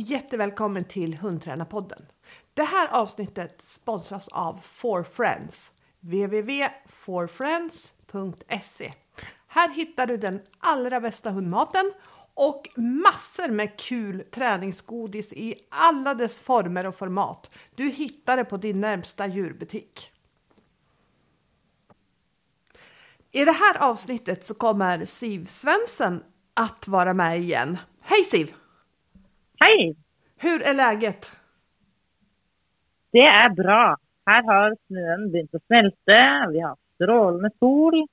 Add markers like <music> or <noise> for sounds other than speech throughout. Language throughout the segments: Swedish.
jättevälkommen till Hundtränarpodden. Det här avsnittet sponsras av For Friends, www.forfriends.se. Här hittar du den allra bästa hundmaten och massor med kul träningsgodis i alla dess former och format. Du hittar det på din närmsta djurbutik. I det här avsnittet så kommer Siv Svensson att vara med igen. Hej Siv! Hej! Hur är läget? Det är bra. Här har snön begynt att smälta, vi har strålande sol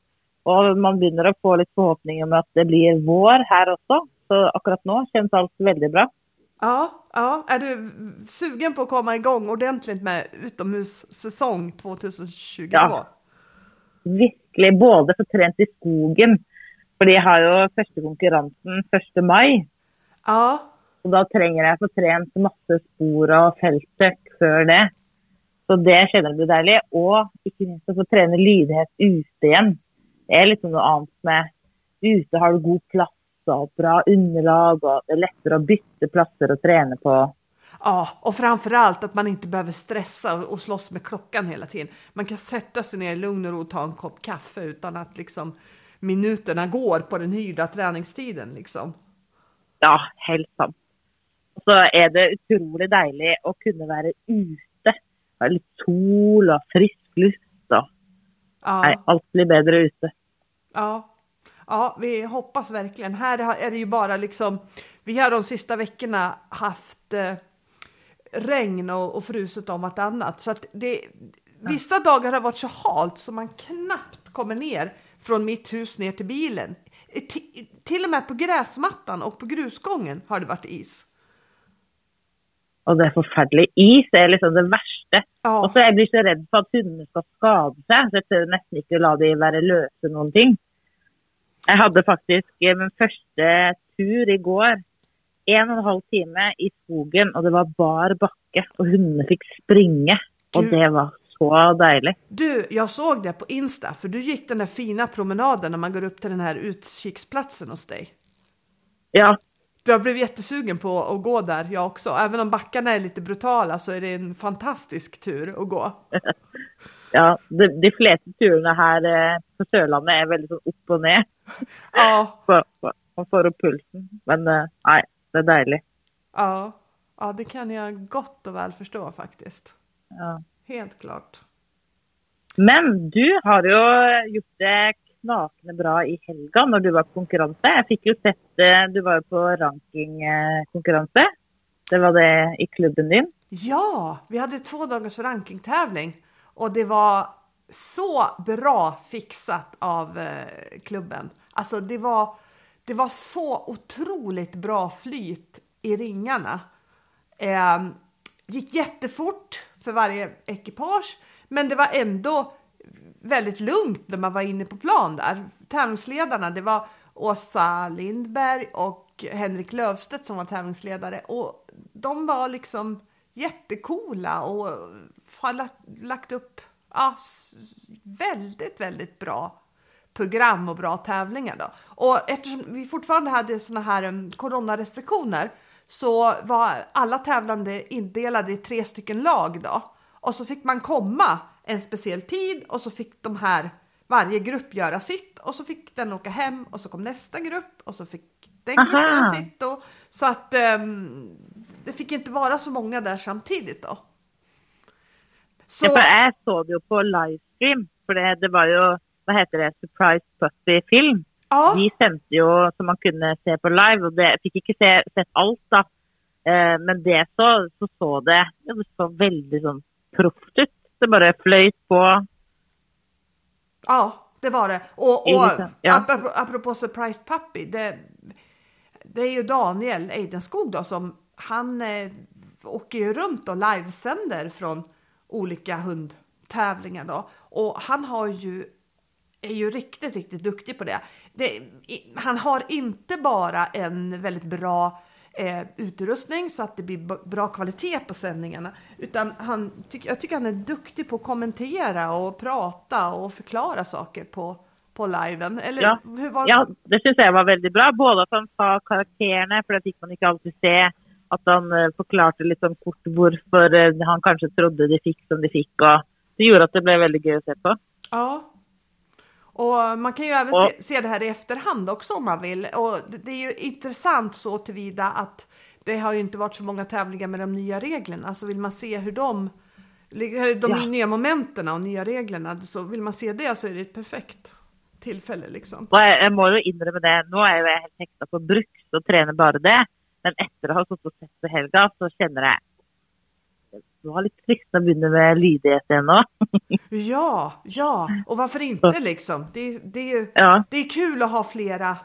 och man börjar få lite förhoppning om att det blir vår här också. Så akkurat nu känns allt väldigt bra. Ja, ja. Är du sugen på att komma igång ordentligt med utomhussäsong 2022? Ja, verkligen. Både för trent i skogen, för de har ju första konkurrensen 1 maj. Ja. Så då tränger jag få trent masse spår och fältstøkk för det. Så det känner blir deilig. Och inte minst att få träna lydighet ute igen. Det är liksom något annat med Ute har du god plats och bra underlag och det är lättare att byta platser och träna på. Ja, och framförallt att man inte behöver stressa och slåss med klockan hela tiden. Man kan sätta sig ner i lugn och ro och ta en kopp kaffe utan att liksom minuterna går på den hyrda träningstiden liksom. Ja, helt sant. Så är det otroligt deilig att kunna vara ute. Ha lite sol och frisk luft. Ja. Nej, allt blir bättre ute. Ja. ja, vi hoppas verkligen. Här är det ju bara liksom, vi har de sista veckorna haft eh, regn och, och fruset om vartannat. Så att det, vissa dagar har varit så halt så man knappt kommer ner från mitt hus ner till bilen. T till och med på gräsmattan och på grusgången har det varit is. Och det förfärligt. Is är liksom det värsta. Ja. Och så jag blir så rädd för att hundarna ska skada sig, så jag tør nästan inte låta dem vara lösa någonting. Jag hade faktiskt min första tur igår, en och en halv timme i skogen och det var bar backe och hundarna fick springa. Och det var så dejligt. Du, jag såg det på Insta, för du gick den där fina promenaden när man går upp till den här utkiksplatsen hos dig. Ja, jag blev jättesugen på att gå där jag också. Även om backarna är lite brutala så är det en fantastisk tur att gå. <laughs> Ja, de, de flesta turerna här eh, på Sörlandet är väldigt upp och ner. <laughs> Ja. Man får upp pulsen. Men eh, nej, det är dejligt. Ja. ja, det kan jag gott och väl förstå faktiskt. Ja. Helt klart. Men du har ju gjort det knakende bra i Helga när du var på konkurrens. Jag fick ju sett eh, Du var på rankingkonkurrens. Eh, det var det i klubben din. Ja, vi hade två dagars rankingtävling och det var så bra fixat av eh, klubben. Alltså det var, det var så otroligt bra flyt i ringarna. Eh, gick jättefort för varje ekipage, men det var ändå väldigt lugnt när man var inne på plan där. Tävlingsledarna, det var Åsa Lindberg och Henrik Lövstedt som var tävlingsledare och de var liksom jättekola och har lagt upp ja, väldigt, väldigt bra program och bra tävlingar då. Och eftersom vi fortfarande hade såna här um, coronarestriktioner så var alla tävlande indelade i tre stycken lag då och så fick man komma en speciell tid och så fick de här varje grupp göra sitt och så fick den åka hem och så kom nästa grupp och så fick den gruppen göra sitt. Och, så att um, det fick inte vara så många där samtidigt då. Så... Ja, för jag såg ju på livestream, för det, det var ju, vad heter det, surprise puppy film. Ja. De sände ju som man kunde se på live och det, jag fick inte se sett allt då. Eh, men det så, så så det, det så väldigt sån proffs ut det bara flöjt på. Ja, det var det. Och, och ja. apropå, Surprise Puppy, det, det är ju Daniel Eidenskog då som han eh, åker ju runt och livesänder från olika hundtävlingar då. Och han har ju, är ju riktigt, riktigt duktig på det. det han har inte bara en väldigt bra eh, utrustning så att det blir bra kvalitet på sändningarna. Utan han, tyck, jag tycker han är duktig på att kommentera och prata och förklara saker på, på liven. Eller, ja. Hur var... ja, det syns jag var väldigt bra. Både att han sa karaktärerna, för det fick man inte alltid se. Att han uh, förklarade lite kort varför uh, han kanske trodde de fick som de fick. Och det gjorde att det blev väldigt kul att se på. Ja. Och man kan ju även och, se, se, det här i efterhand också om man vill. Och det är ju intressant så tillvida att det har ju inte varit så många tävlingar med de nya reglerna. Så vill man se hur de, de ja. nya momenten och nya reglerna, så vill man se det så är det ett perfekt tillfälle liksom. Och jag, jag måste inrymma det, nu är jag helt häktad på Bruks och tränar bara det. Men efter att ha suttit och sett på helga så känner jag det var lite trist att börja med lydighet ännu. ja, ja, och varför inte liksom? Det, det, ja. det är kul att ha flera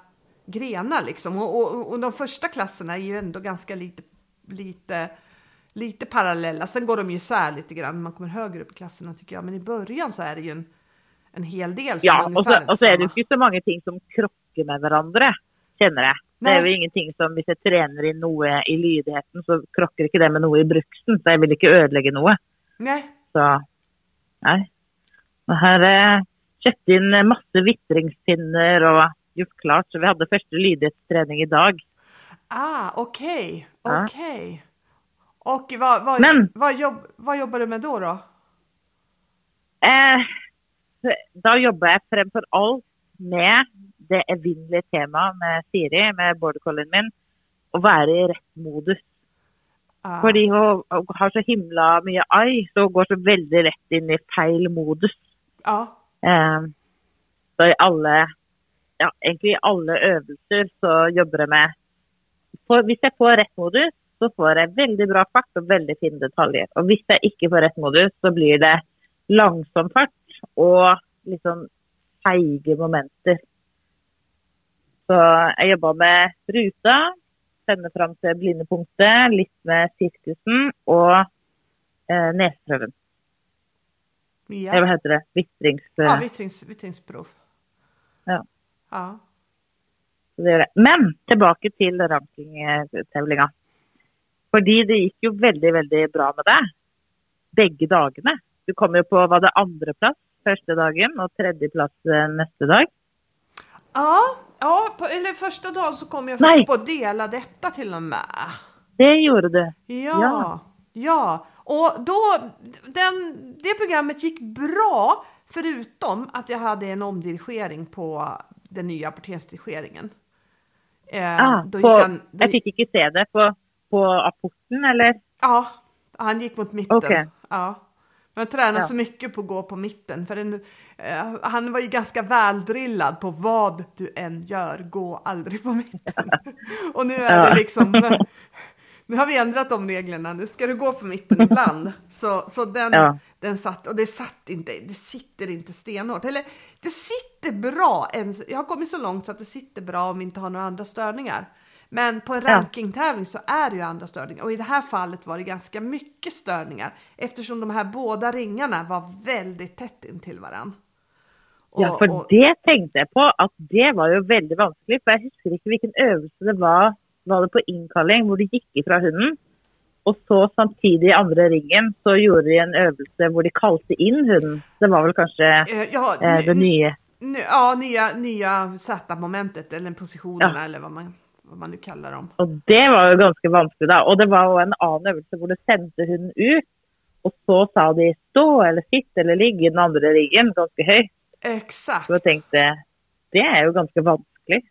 grenar liksom. Och, och, och de första klasserna är ju ändå ganska lite, lite, lite parallella. Sen går de ju isär lite grann när man kommer högre upp i klasserna tycker jag. Men i början så är det ju en, en hel del. ja, och så, och så är det ju så många ting som krockar med varandra, känner jag. Det är ju ingenting som, om jag tränar i något i lydigheten så krockar inte det med något i bruksen. Så jag vill inte ödelägga något. Nej. Så, nej. Och här är köpt in massor vittringspinnar och gjort klart. Så vi hade första lydighetsträning idag. Ah, okej, okay. okej. Okay. Och vad, vad, Men, vad, jobb, vad jobbar du med då? då? Eh, då jobbar jag framför allt med det evinnelige temaet med Siri, med border collien min, å være i rett modus. Ah. Fordi hun, har så himla mye ai, så hun går så veldig lett inn i feil modus. Ah. Um, så i alle ja, egentlig i alle øvelser så jobber jeg med for, Hvis jeg får rett modus, så får jeg veldig bra fart og veldig fine detaljer. Og hvis jeg ikke får rett modus, så blir det langsom fart og liksom feige momenter. Så jeg jobba med ruta, sende fram til blindepunktet, litt med sirkusen og eh, nesprøven. Ja. Hva heter det? Vitrings... Ja, vitrings, vitringsprov. Ja. ja. Det det. Men tilbake til rankingtävlinga. Fordi det gikk jo veldig, veldig bra med deg. Begge dagene. Du kom jo på var det andreplass første dagen og tredjeplass eh, neste dag. Ja, ja på, eller första dagen så kom jag faktiskt på att dela detta till och med. Det gjorde du. Ja, ja. ja. Och då, den, det programmet gick bra förutom att jag hade en omdirigering på den nya apoteksdirigeringen. Eh, ah, då på, han, då, jag fick inte se det på, på apporten eller? Ja, han gick mot mitten. Okay. Ja. Man tränar ja. så mycket på att gå på mitten. För den, han var ju ganska väldrillad på vad du än gör, gå aldrig på mitten. <laughs> och nu är det liksom, nu har vi ändrat de reglerna, nu ska du gå på mitten ibland. Så, så den, ja. den satt, och det satt inte, det sitter inte stenhårt. Eller det sitter bra, jag har kommit så långt så att det sitter bra om vi inte har några andra störningar. Men på en rankingtävling så är det ju andra störningar och i det här fallet var det ganska mycket störningar eftersom de här båda ringarna var väldigt tätt intill varann. Och, ja, för och... det tänkte jag på att det var ju väldigt vanskligt för jag huskar inte vilken övelse det var, var det på inkallning, där det gick ifrån hunden och så samtidigt i andra ringen så gjorde de en övelse där de kallade in hunden. Det var väl kanske eh, ja, eh, det nya? Ja, nya, nya Z-momentet eller positionerna ja. eller vad man vad man nu kallar dem. Och det var ju ganska vanskligt då. Och det var en annan övelse där de sände hunden ut och så sa de stå eller sitt eller ligg i den andra riggen ganska högt. Exakt. Så jag tänkte, det är ju ganska vanskligt.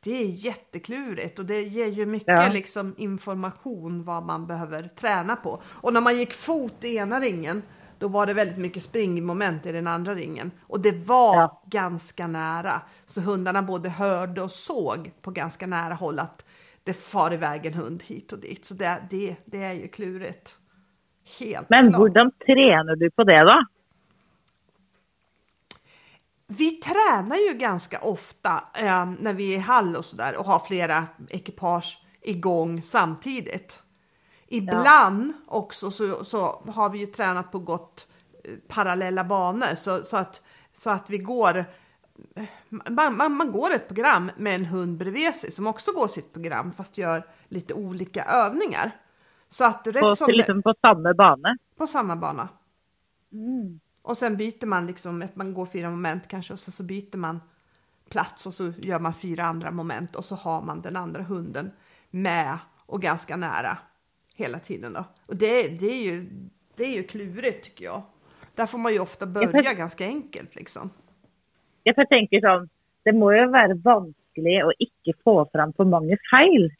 Det är jätteklurigt och det ger ju mycket ja. liksom information vad man behöver träna på. Och när man gick fot i ena ringen då var det väldigt mycket springmoment i den andra ringen och det var ja. ganska nära. Så hundarna både hörde och såg på ganska nära håll att det far iväg en hund hit och dit. Så det, det, det är ju klurigt. Helt Men hur tränar du på det då? Vi tränar ju ganska ofta eh, när vi är i hall och sådär och har flera ekipage igång samtidigt. Ibland ja. också så, så har vi ju tränat på gott eh, parallella banor så, så, att, så att vi går man, man, man, går ett program med en hund bredvid sig som också går sitt program fast gör lite olika övningar. Så att rätt på, som liksom på samma bana? På samma bana. Mm. Och sen byter man liksom, man går fyra moment kanske och sen så byter man plats och så gör man fyra andra moment och så har man den andra hunden med och ganska nära hela tiden då. Och det, det, är ju, det är ju klurigt tycker jag. Där får man ju ofta börja ja, ganska enkelt liksom. Jag tänker sånn, det må ju vara vanskelig att inte få fram för många fel.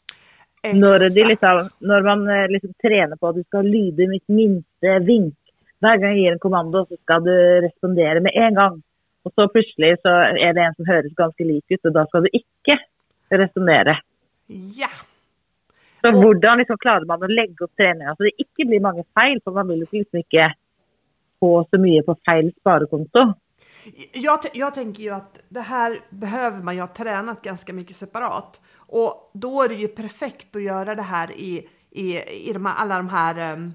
När, de liksom, när man eh, liksom tränar på att du ska lyda mitt minsta vink. Varje gång jag ger en kommando så ska du respondera med en gång. Och så plötsligt så är det en som hörs ganska lik ut och då ska du inte resonera. Ja. Så hur liksom klarar man att lägga upp träningen så det inte blir många fel för man vill ju liksom inte få så mycket på fel sparkonto. Jag, jag tänker ju att det här behöver man ju ha tränat ganska mycket separat. Och då är det ju perfekt att göra det här i, i, i de här, alla de här um,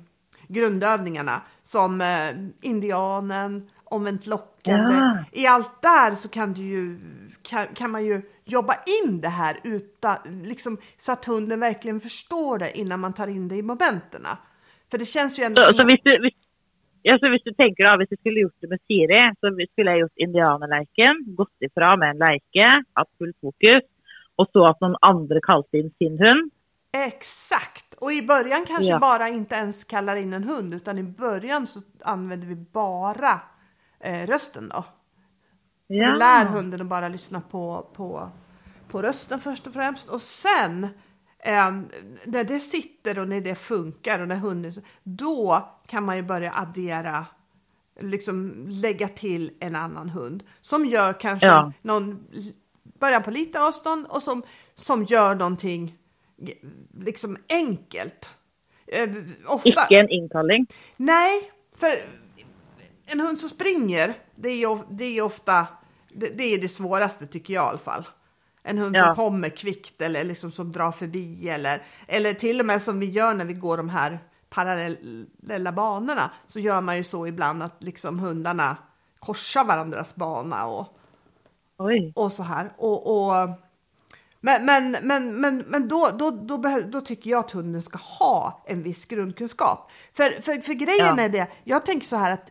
grundövningarna som uh, indianen, omvänt lockande. Ja. I allt där så kan, du ju, kan, kan man ju jobba in det här utan, liksom, så att hunden verkligen förstår det innan man tar in det i momenten. För det känns ju ändå... Så, som... så hvis, du, hvis, ja, så hvis du tänker då, om du skulle gjort det med Siri, så skulle jag gjort indianerleken, gått ifrån med en leke, haft fullt fokus, och så att någon andra kallar in sin hund. Exakt! Och i början kanske ja. bara inte ens kallar in en hund utan i början så använder vi bara eh, rösten då. Ja. lär hunden att bara lyssna på, på, på rösten först och främst och sen eh, när det sitter och när det funkar och när hunden, då kan man ju börja addera liksom lägga till en annan hund som gör kanske ja. någon börjar på lite avstånd och som, som gör någonting liksom enkelt. Eh, ofta... Icke en inkallning? Nej, för en hund som springer, det är ju det är ofta det, det, är det svåraste tycker jag i alla fall. En hund ja. som kommer kvickt eller liksom som drar förbi eller, eller till och med som vi gör när vi går de här parallella banorna så gör man ju så ibland att liksom hundarna korsar varandras bana och, Oj. och så här. Och, och, men men, men, men, men då, då, då, då, tycker jag att hunden ska ha en viss grundkunskap. För, för, för grejen ja. är det, jag tänker så här att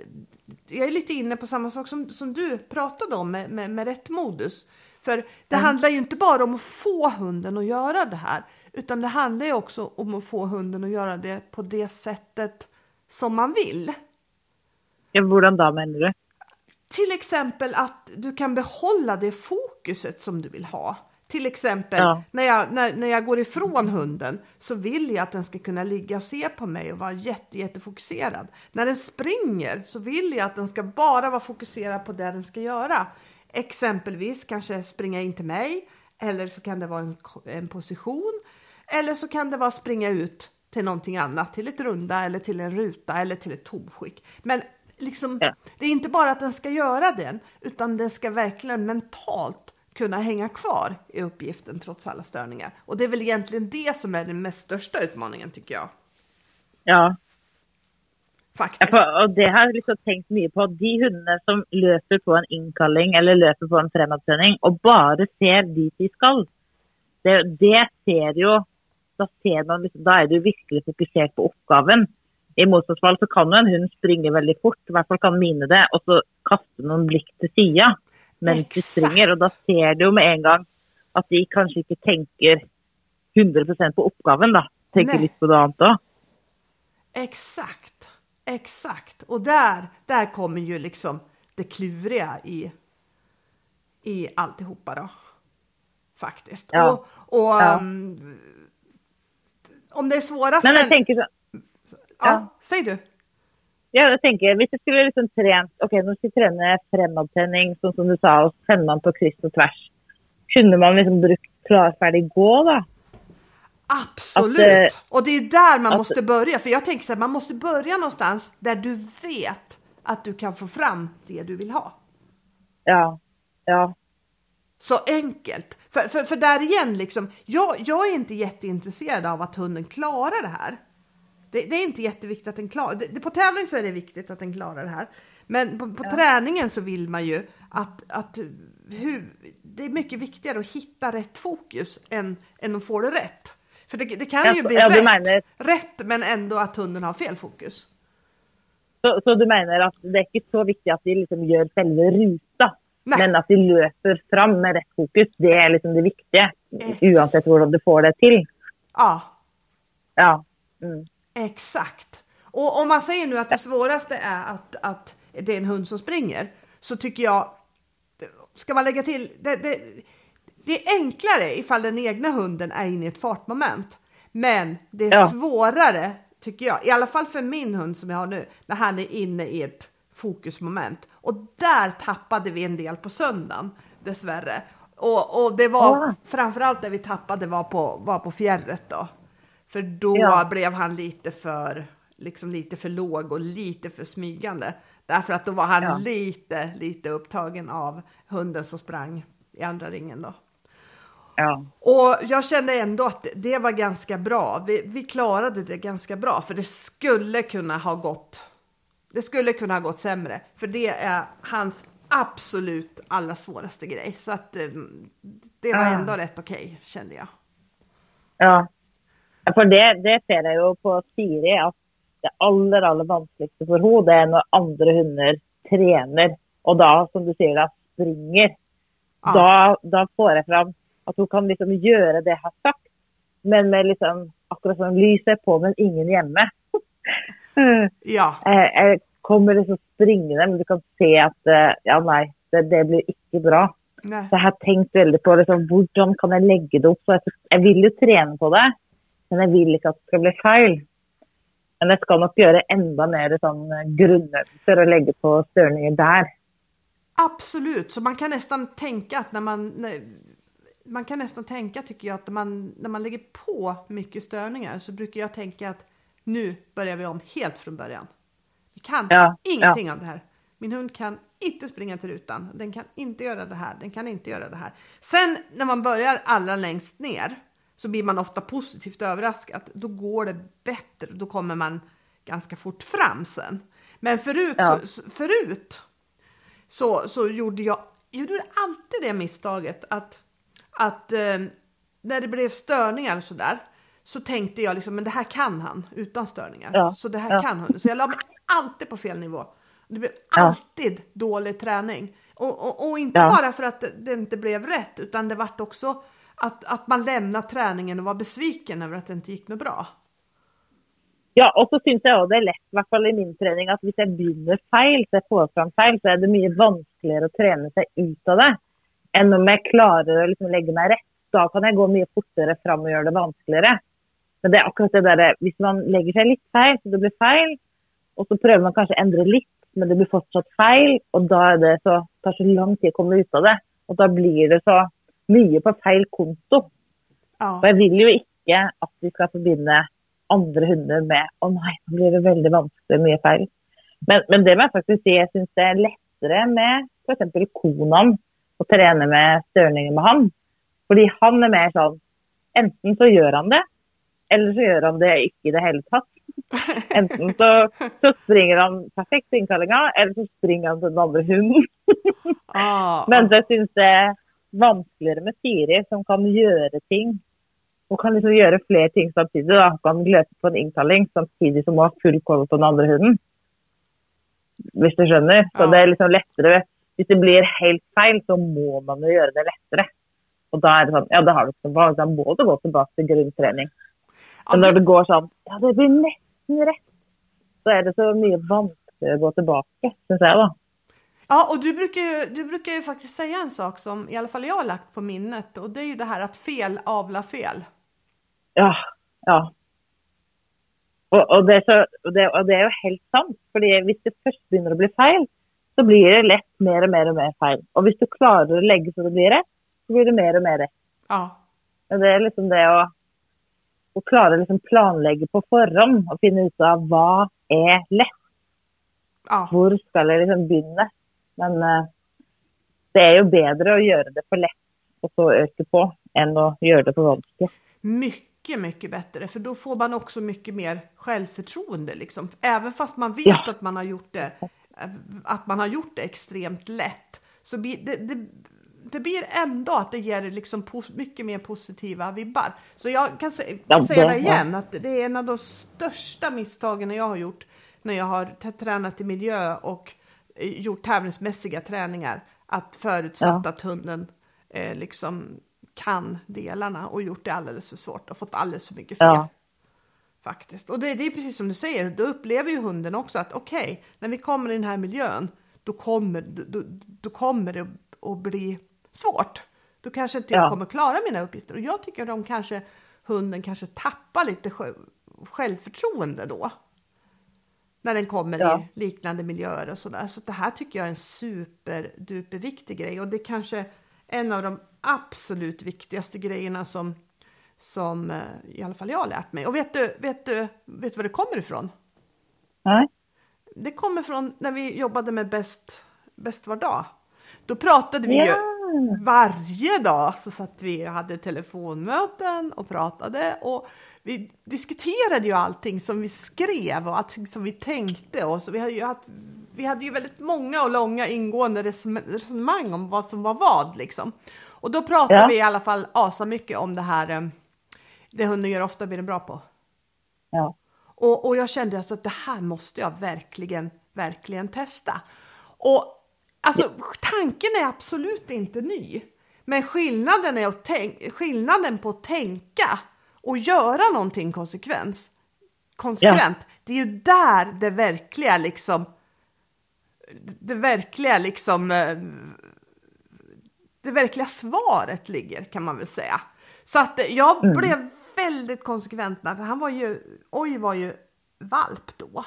jag är lite inne på samma sak som, som du pratade om med, med, med rätt modus. För det mm. handlar ju inte bara om att få hunden att göra det här, utan det handlar ju också om att få hunden att göra det på det sättet som man vill. Ja, hur då menar du? Till exempel att du kan behålla det fokuset som du vill ha. Till exempel ja. när, jag, när, när jag går ifrån hunden så vill jag att den ska kunna ligga och se på mig och vara jätte, jättefokuserad. När den springer så vill jag att den ska bara vara fokuserad på det den ska göra. Exempelvis kanske springa in till mig eller så kan det vara en, en position eller så kan det vara springa ut till någonting annat, till ett runda eller till en ruta eller till ett tomskick. Men liksom, ja. det är inte bara att den ska göra den, utan den ska verkligen mentalt kunna hänga kvar i uppgiften trots alla störningar. Och det är väl egentligen det som är den mest största utmaningen tycker jag. Ja. Faktiskt. Ja, och det har jag liksom tänkt mycket på. De hundarna som löper på en inkallning eller löper på en fremadsending och bara ser dit de ska. Det, det ser ju, då ser man liksom, då är du verkligen fokuserad på uppgiften. I motsatt så kan en hund springa väldigt fort, i alla fall kan mina det, och så kasta någon blick till sidan mens de springer. Och då ser du med en gång att de kanske inte tänker 100 på uppgiften. Då. Tänker Nej. lite på något annat också. Exakt, exakt. Och där, där kommer ju liksom det kluriga i, i alltihopa då. Faktiskt. Ja. Och, och ja. um, om det är svårast. Men jag men... tänker så. Ja, ja, säg du. Ja, jag tänker, om jag skulle liksom trent, ok, nu ska jag träna fremadtrening, som, som du sa, och man på kryss och tvärs. Kunde man liksom brukt klar, färdig, gå då? Absolut! Att, eh, och det är där man att, måste börja. För jag tänker så här, man måste börja någonstans där du vet att du kan få fram det du vill ha. Ja, ja. Så enkelt. För, för, för där igen, liksom, jag, jag är inte jätteintresserad av att hunden klarar det här. Det, det, är inte jätteviktigt att den klarar det. På tävling så är det viktigt att den klarar det här. Men på, på ja. träningen så vill man ju att, att hur, det är mycket viktigare att hitta rätt fokus än, än att få det rätt. För det, det kan ju bli ja, rätt, menar... rätt men ändå att hunden har fel fokus. Så, så, du menar att det är inte så viktigt att de liksom gör själva rutan, men att de löper fram med rätt fokus, det är liksom det viktiga, oavsett hur du får det till? Ja. Ja. Mm. Exakt. Och om man säger nu att det svåraste är att, att det är en hund som springer så tycker jag, ska man lägga till, det, det, det är enklare ifall den egna hunden är inne i ett fartmoment. Men det är ja. svårare, tycker jag, i alla fall för min hund som jag har nu, när han är inne i ett fokusmoment. Och där tappade vi en del på söndagen, dessvärre. Och, och det var ja. framförallt det vi tappade var på, var på fjärret då. För då ja. blev han lite för, liksom lite för låg och lite för smygande. Därför att då var han ja. lite, lite upptagen av hunden som sprang i andra ringen då. Ja. Och jag kände ändå att det var ganska bra. Vi, vi klarade det ganska bra för det skulle kunna ha gått. Det skulle kunna ha gått sämre för det är hans absolut allra svåraste grej. Så att eh, det var ändå rätt okej okay, kände jag. Ja, för det, det ser jag ju på Siri att det aller, aller vanskeligste for henne, det er når andre hunder trener. Og da, som du sier, da springer. Ah. Da, da, får jeg fram at hun kan liksom gjøre det jeg har sagt, men med liksom akkurat som lyset på, men ingen hjemme. <laughs> ja. <laughs> Jeg, jeg, kommer liksom springende, men du kan se at eh, ja, nei, det, det blir ikke bra. Nei. Så jeg har tenkt veldig på liksom, hvordan kan jeg legge det opp. Så jeg, jeg vil jo trene på det, men jeg vil ikke at det skal bli feil. Men jag ska nog göra ända mer sån eh, grundøvelser och lägga på störningar där. Absolut, så man kan nästan tänka att när man man kan nästan tänka tycker jag att när man, när man lägger på mycket störningar så brukar jag tänka att nu börjar vi om helt från början. Vi kan ja, ingenting ja. av det här. Min hund kan inte springa till rutan. Den kan inte göra det här. Den kan inte göra det här. Sen när man börjar allra längst ner så blir man ofta positivt överraskad. Då går det bättre, då kommer man ganska fort fram sen. Men förut, ja. så, förut så, så gjorde jag, jag gjorde alltid det misstaget att, att eh, när det blev störningar och sådär så tänkte jag liksom, men det här kan han utan störningar. Ja. Så det här ja. kan han. Så jag la mig alltid på fel nivå. Det blev alltid dålig träning. Och, och, och inte bara för att det inte blev rätt utan det vart också att, att man lämnar träningen och var besviken över att det inte gick något bra? Ja, och så syns jag också det är lätt, i alla fall i min träning, att om jag börjar fel, så jag får fram fel, så är det mycket vanskligare att träna sig ut av det än om jag klarar att liksom lägga mig rätt. Då kan jag gå mycket fortare fram och göra det vanskligare. Men det är akkurat det där, om man lägger sig lite fel så det blir fel, och så prövar man kanske ändra lite, men det blir fortsatt fel, och då är det så, tar så lång tid att komma ut av det. Och då blir det så mye på feil konto. Ja. Og jeg vil jo ikke at vi skal forbinde andre hunder med å nei, nå blir det veldig vanskelig, mye feil. Men, men det må jeg faktisk si, jeg syns det er lettere med f.eks. Konan å trene med størninger med han. Fordi han er mer sånn Enten så gjør han det, eller så gjør han det ikke i det hele tatt. <laughs> Enten så, så springer han perfekt innkallinga, eller så springer han til den andre hunden. ah, <laughs> Men det syns jeg vanskeligere med Siri, som kan gjøre ting. Og kan liksom gjøre flere ting samtidig. Da. Kan løpe på en innkalling samtidig som hun har full koll på den andre hunden. Hvis du skjønner. Så det er liksom lettere. Hvis det blir helt feil, så må man jo gjøre det lettere. Og da er det sånn, ja, da har du ikke valg. Da må du gå tilbake til grunntrening. Men når det går sånn, ja, det blir nesten rett, så er det så mye vanskeligere å gå tilbake, syns jeg, da. Ja, och du brukar, ju, du brukar ju faktiskt säga en sak som i alla fall jag har lagt på minnet och det är ju det här att fel avlar fel. Ja, ja. Och, och, det, så, och, det, och det är ju helt sant, för om det först börjar bli fel så blir det lätt mer och mer och mer fel. Och om du klarar att lägga så det blir rätt, så blir det mer och mer rätt. Ja. Och det är liksom det att, att klara liksom planlägga på förhand och finna ut av vad är lätt. Ja. Var ska jag liksom börja? Men uh, det är ju bättre att göra det för lätt och så öka på än att göra det för vanskligt. Mycket, mycket bättre, för då får man också mycket mer självförtroende liksom. Även fast man vet ja. att man har gjort det, eh, att man har gjort det extremt lätt, så det, det det blir ändå att det ger liksom mycket mer positiva vibbar. Så jag kan säga, ja, säga det igen, att det är en av de största misstagen jag har gjort när jag har tränat i miljö och gjort tävlingsmässiga träningar att förutsatt ja. att hunden eh, liksom kan delarna och gjort det alldeles för svårt och fått alldeles för mycket fel. Ja. Faktiskt. Och det, det är precis som du säger, då upplever ju hunden också att okej, okay, när vi kommer i den här miljön, då kommer, då, då kommer det att bli svårt. Då kanske inte jag kommer klara mina uppgifter. Och jag tycker att de kanske, hunden kanske tappar lite självförtroende då. När den kommer ja. i liknande miljöer och sådär. Så det här tycker jag är en superduperviktig grej och det är kanske en av de absolut viktigaste grejerna som, som eh, i alla fall jag har lärt mig. Och vet du, vet du, vet du var det kommer ifrån? Nej. Det kommer från när vi jobbade med Bäst, bäst var dag. Då pratade vi ja. ju varje dag så satt vi och hade telefonmöten och pratade och vi diskuterade ju allting som vi skrev och allting som vi tänkte och så vi hade ju haft, vi hade ju väldigt många och långa ingående resonemang om vad som var vad liksom. Och då pratade ja. vi i alla fall asa mycket om det här, eh, det hunden gör ofta blir den bra på. Ja. Och, och jag kände alltså att det här måste jag verkligen, verkligen testa. Och Alltså tanken är absolut inte ny. Men skillnaden, är att tänk, skillnaden på att tänka och göra någonting konsekvens, konsekvent, ja. det är ju där det verkliga liksom det verkliga liksom eh, det verkliga svaret ligger kan man väl säga. Så att jag mm. blev väldigt konsekvent där, för han var ju, oj var ju valp då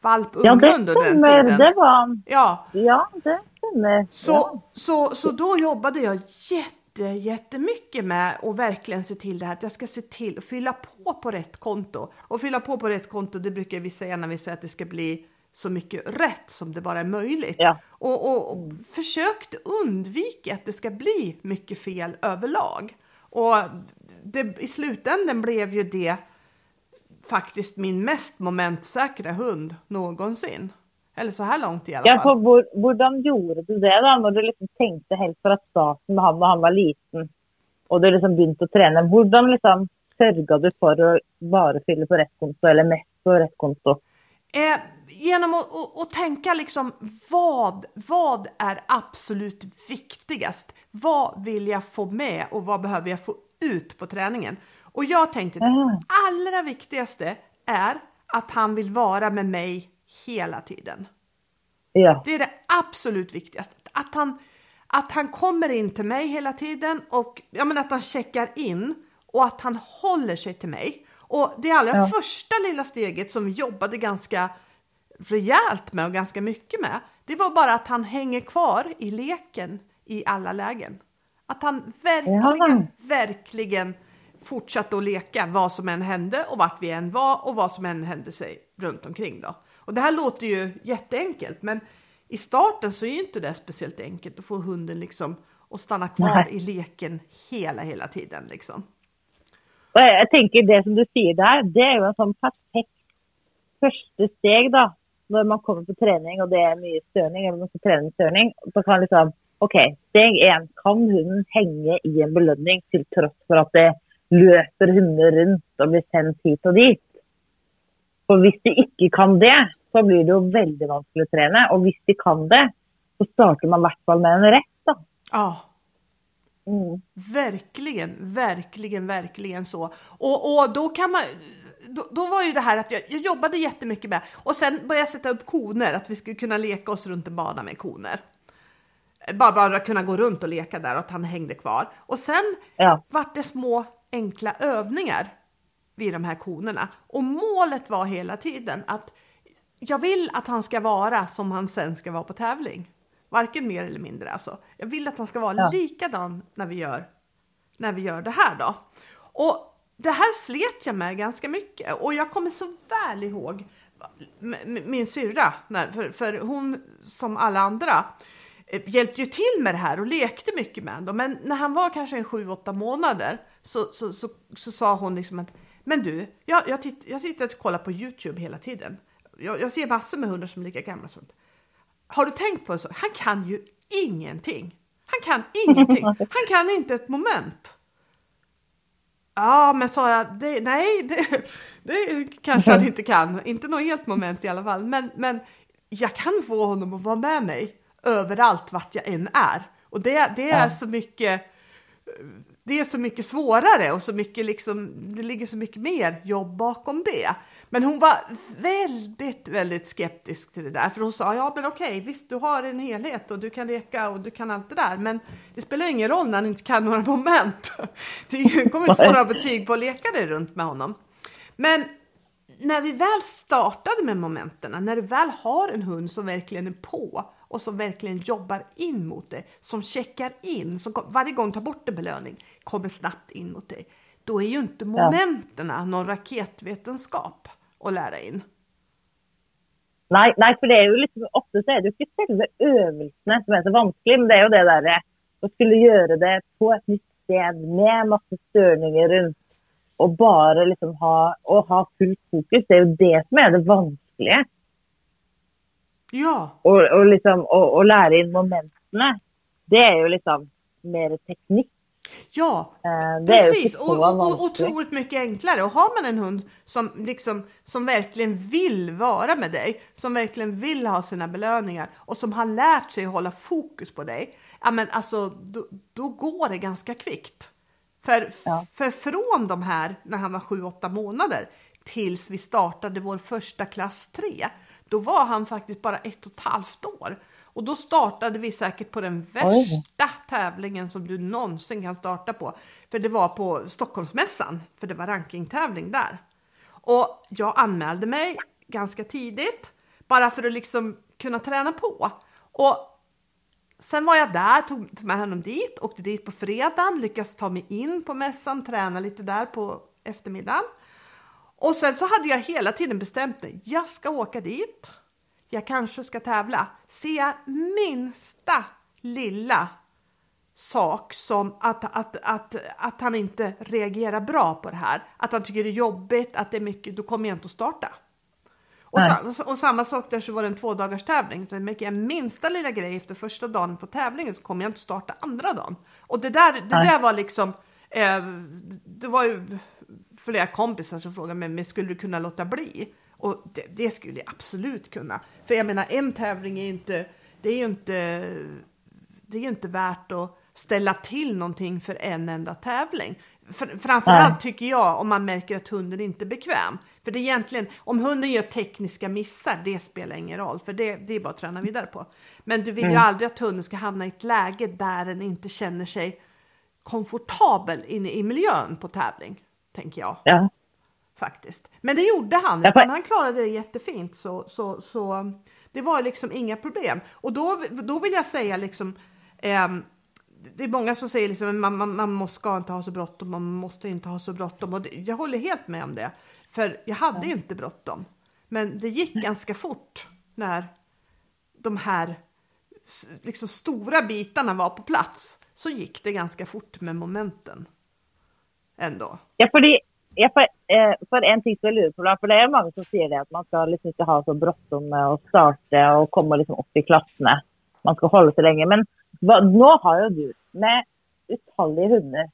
valp ja, det tiden. Det var, ja, ja, det stämmer. Så, ja. så, så då jobbade jag jätte, jättemycket med att verkligen se till det här att jag ska se till att fylla på på rätt konto. Och fylla på på rätt konto, det brukar vi säga när vi säger att det ska bli så mycket rätt som det bara är möjligt. Ja. Och, och, och försökt undvika att det ska bli mycket fel överlag. Och det, i slutändan blev ju det faktiskt min mest momentsäkra hund någonsin. Eller så här långt i alla fall. Ja, hur gjorde du det då? När du liksom tänkte helt från starten med han när han var liten och du liksom började träna. Hur liksom sörjade du för att bara fylla på rätt konto eller mest på rätt konto? Eh, genom att, att, att, tänka liksom vad, vad är absolut viktigast? Vad vill jag få med och vad behöver jag få ut på träningen? Och jag tänkte mm. det allra viktigaste är att han vill vara med mig hela tiden. Ja. Det är det absolut viktigaste. Att han, att han kommer in till mig hela tiden och ja, men att han checkar in och att han håller sig till mig. Och det allra ja. första lilla steget som vi jobbade ganska rejält med och ganska mycket med, det var bara att han hänger kvar i leken i alla lägen. Att han verkligen, ja. verkligen fortsatte att leka vad som än hände och vart vi än var och vad som än hände sig runt omkring då. Och det här låter ju jätteenkelt, men i starten så är ju inte det speciellt enkelt att få hunden liksom att stanna kvar Nej. i leken hela, hela tiden liksom. Och jag tänker det som du säger där, det är ju en sån perfekt första steg då, när man kommer på träning och det är mycket störning eller man ska träna störning. Då kan liksom, okej, okay, steg en, kan hunden hänga i en belöning till trots för att det løper hunder rundt og blir sendt hit og dit. For hvis de ikke kan det, så blir det jo veldig vanskelig å trene. Og hvis de kan det, så startar man i hvert fall med en rätt. Då. Ja. Mm. Verkligen, verkligen, verkligen så. Och, och då kan man, då, då, var ju det här att jag, jag jobbade jättemycket med och sen började jag sätta upp koner, att vi skulle kunna leka oss runt en bana med koner bara, bara kunna gå runt och leka där och att han hängde kvar. Och sen ja. vart det små enkla övningar vid de här konerna. Och målet var hela tiden att jag vill att han ska vara som han sen ska vara på tävling. Varken mer eller mindre alltså. Jag vill att han ska vara ja. likadan när vi gör när vi gör det här då. Och det här slet jag med ganska mycket och jag kommer så väl ihåg min syrra, för, för hon som alla andra Eh, hjälpte ju till med det här och lekte mycket med honom. Men när han var kanske en sju, åtta månader så, så, så, så, sa hon liksom att men du, jag, jag, titt, jag sitter och kollar på Youtube hela tiden. Jag, jag ser massor med hundar som är lika gamla. Sånt. Har du tänkt på så? Han kan ju ingenting. Han kan ingenting. <laughs> Han kan inte ett moment. Ja, men sa jag, det, nej, det, det kanske han <laughs> inte kan. Inte något helt moment i alla fall. Men, men jag kan få honom att vara med mig överallt vart jag än är. Och det, det är ja. så mycket det är så mycket svårare och så mycket liksom, det ligger så mycket mer jobb bakom det. Men hon var väldigt, väldigt skeptisk till det där, för hon sa ja, men okej, visst, du har en helhet och du kan leka och du kan allt det där, men det spelar ingen roll när han inte kan några moment. <laughs> Du kommer inte få några betyg på att leka dig runt med honom. Men när vi väl startade med momenten, när du väl har en hund som verkligen är på och som verkligen jobbar in mot dig, som checkar in, som varje gång tar bort en belöning, kommer snabbt in mot dig. Då är ju inte momenten ja. någon raketvetenskap att lära in. Nej, nej, för det är ju liksom, ofta så är det ju inte själva övningarna som är så vanskliga, men det är ju det där att skulle göra det på ett nytt ställe med massa störningar runt och bara liksom ha, och ha fullt fokus. Det är ju det som är det vanskliga. Ja. Och, och, liksom, och, och lära in momenten. Det är ju liksom mer teknik. Ja, eh, precis. Och, och, och otroligt mycket enklare. Och har man en hund som, liksom, som verkligen vill vara med dig, som verkligen vill ha sina belöningar och som har lärt sig att hålla fokus på dig, ja men alltså då, då går det ganska kvickt. För, ja. för från de här, när han var 7-8 månader, tills vi startade vår första klass 3, då var han faktiskt bara ett och ett halvt år. Och då startade vi säkert på den värsta Oj. tävlingen som du någonsin kan starta på. För det var på Stockholmsmässan, för det var rankingtävling där. Och jag anmälde mig ganska tidigt, bara för att liksom kunna träna på. Och sen var jag där, tog med honom dit, åkte dit på fredagen, lyckades ta mig in på mässan, träna lite där på eftermiddagen. Och sen så hade jag hela tiden bestämt mig, jag ska åka dit jag kanske ska tävla. Ser jag minsta lilla sak som att, att, att, att han inte reagerar bra på det här, att han tycker det är jobbigt, att det är mycket, då kommer jag inte att starta. Och, sa, och, samma sak där så var det en två dagars tävling. Så märker jag minsta lilla grej efter första dagen på tävlingen så kommer jag inte starta andra dagen. Och det där, det där var liksom, eh, det var ju flera kompisar som frågade mig, men skulle du kunna låta bli? Och det, det, skulle jag absolut kunna. För jag menar, en tävling är ju inte, det är ju inte, det är ju inte värt att ställa till någonting för en enda tävling. För, framförallt ja. tycker jag om man märker att hunden inte är bekväm. För det är egentligen, om hunden gör tekniska missar, det spelar ingen roll, för det, det är bara att träna vidare på. Men du vill mm. ju aldrig att hunden ska hamna i ett läge där den inte känner sig komfortabel inne i miljön på tävling, tänker jag. Ja faktiskt. Men det gjorde han, ja, han klarade det jättefint så, så, så det var liksom inga problem. Och då, då vill jag säga liksom eh, det är många som säger liksom man, man, man måste, ska inte ha så bråttom, man måste inte ha så bråttom och det, jag håller helt med om det. För jag hade ja. inte bråttom. Men det gick ganska fort när de här liksom stora bitarna var på plats. Så gick det ganska fort med momenten. Ändå. Ja, för det, Ja, för, eh, för en ting som jag lurer på, för det är många som säger det att man ska liksom inte ha så bråttom med att starta och komma liksom upp i klasserna. Man ska hålla sig länge. Men vad, nu har ju du med otaliga hundar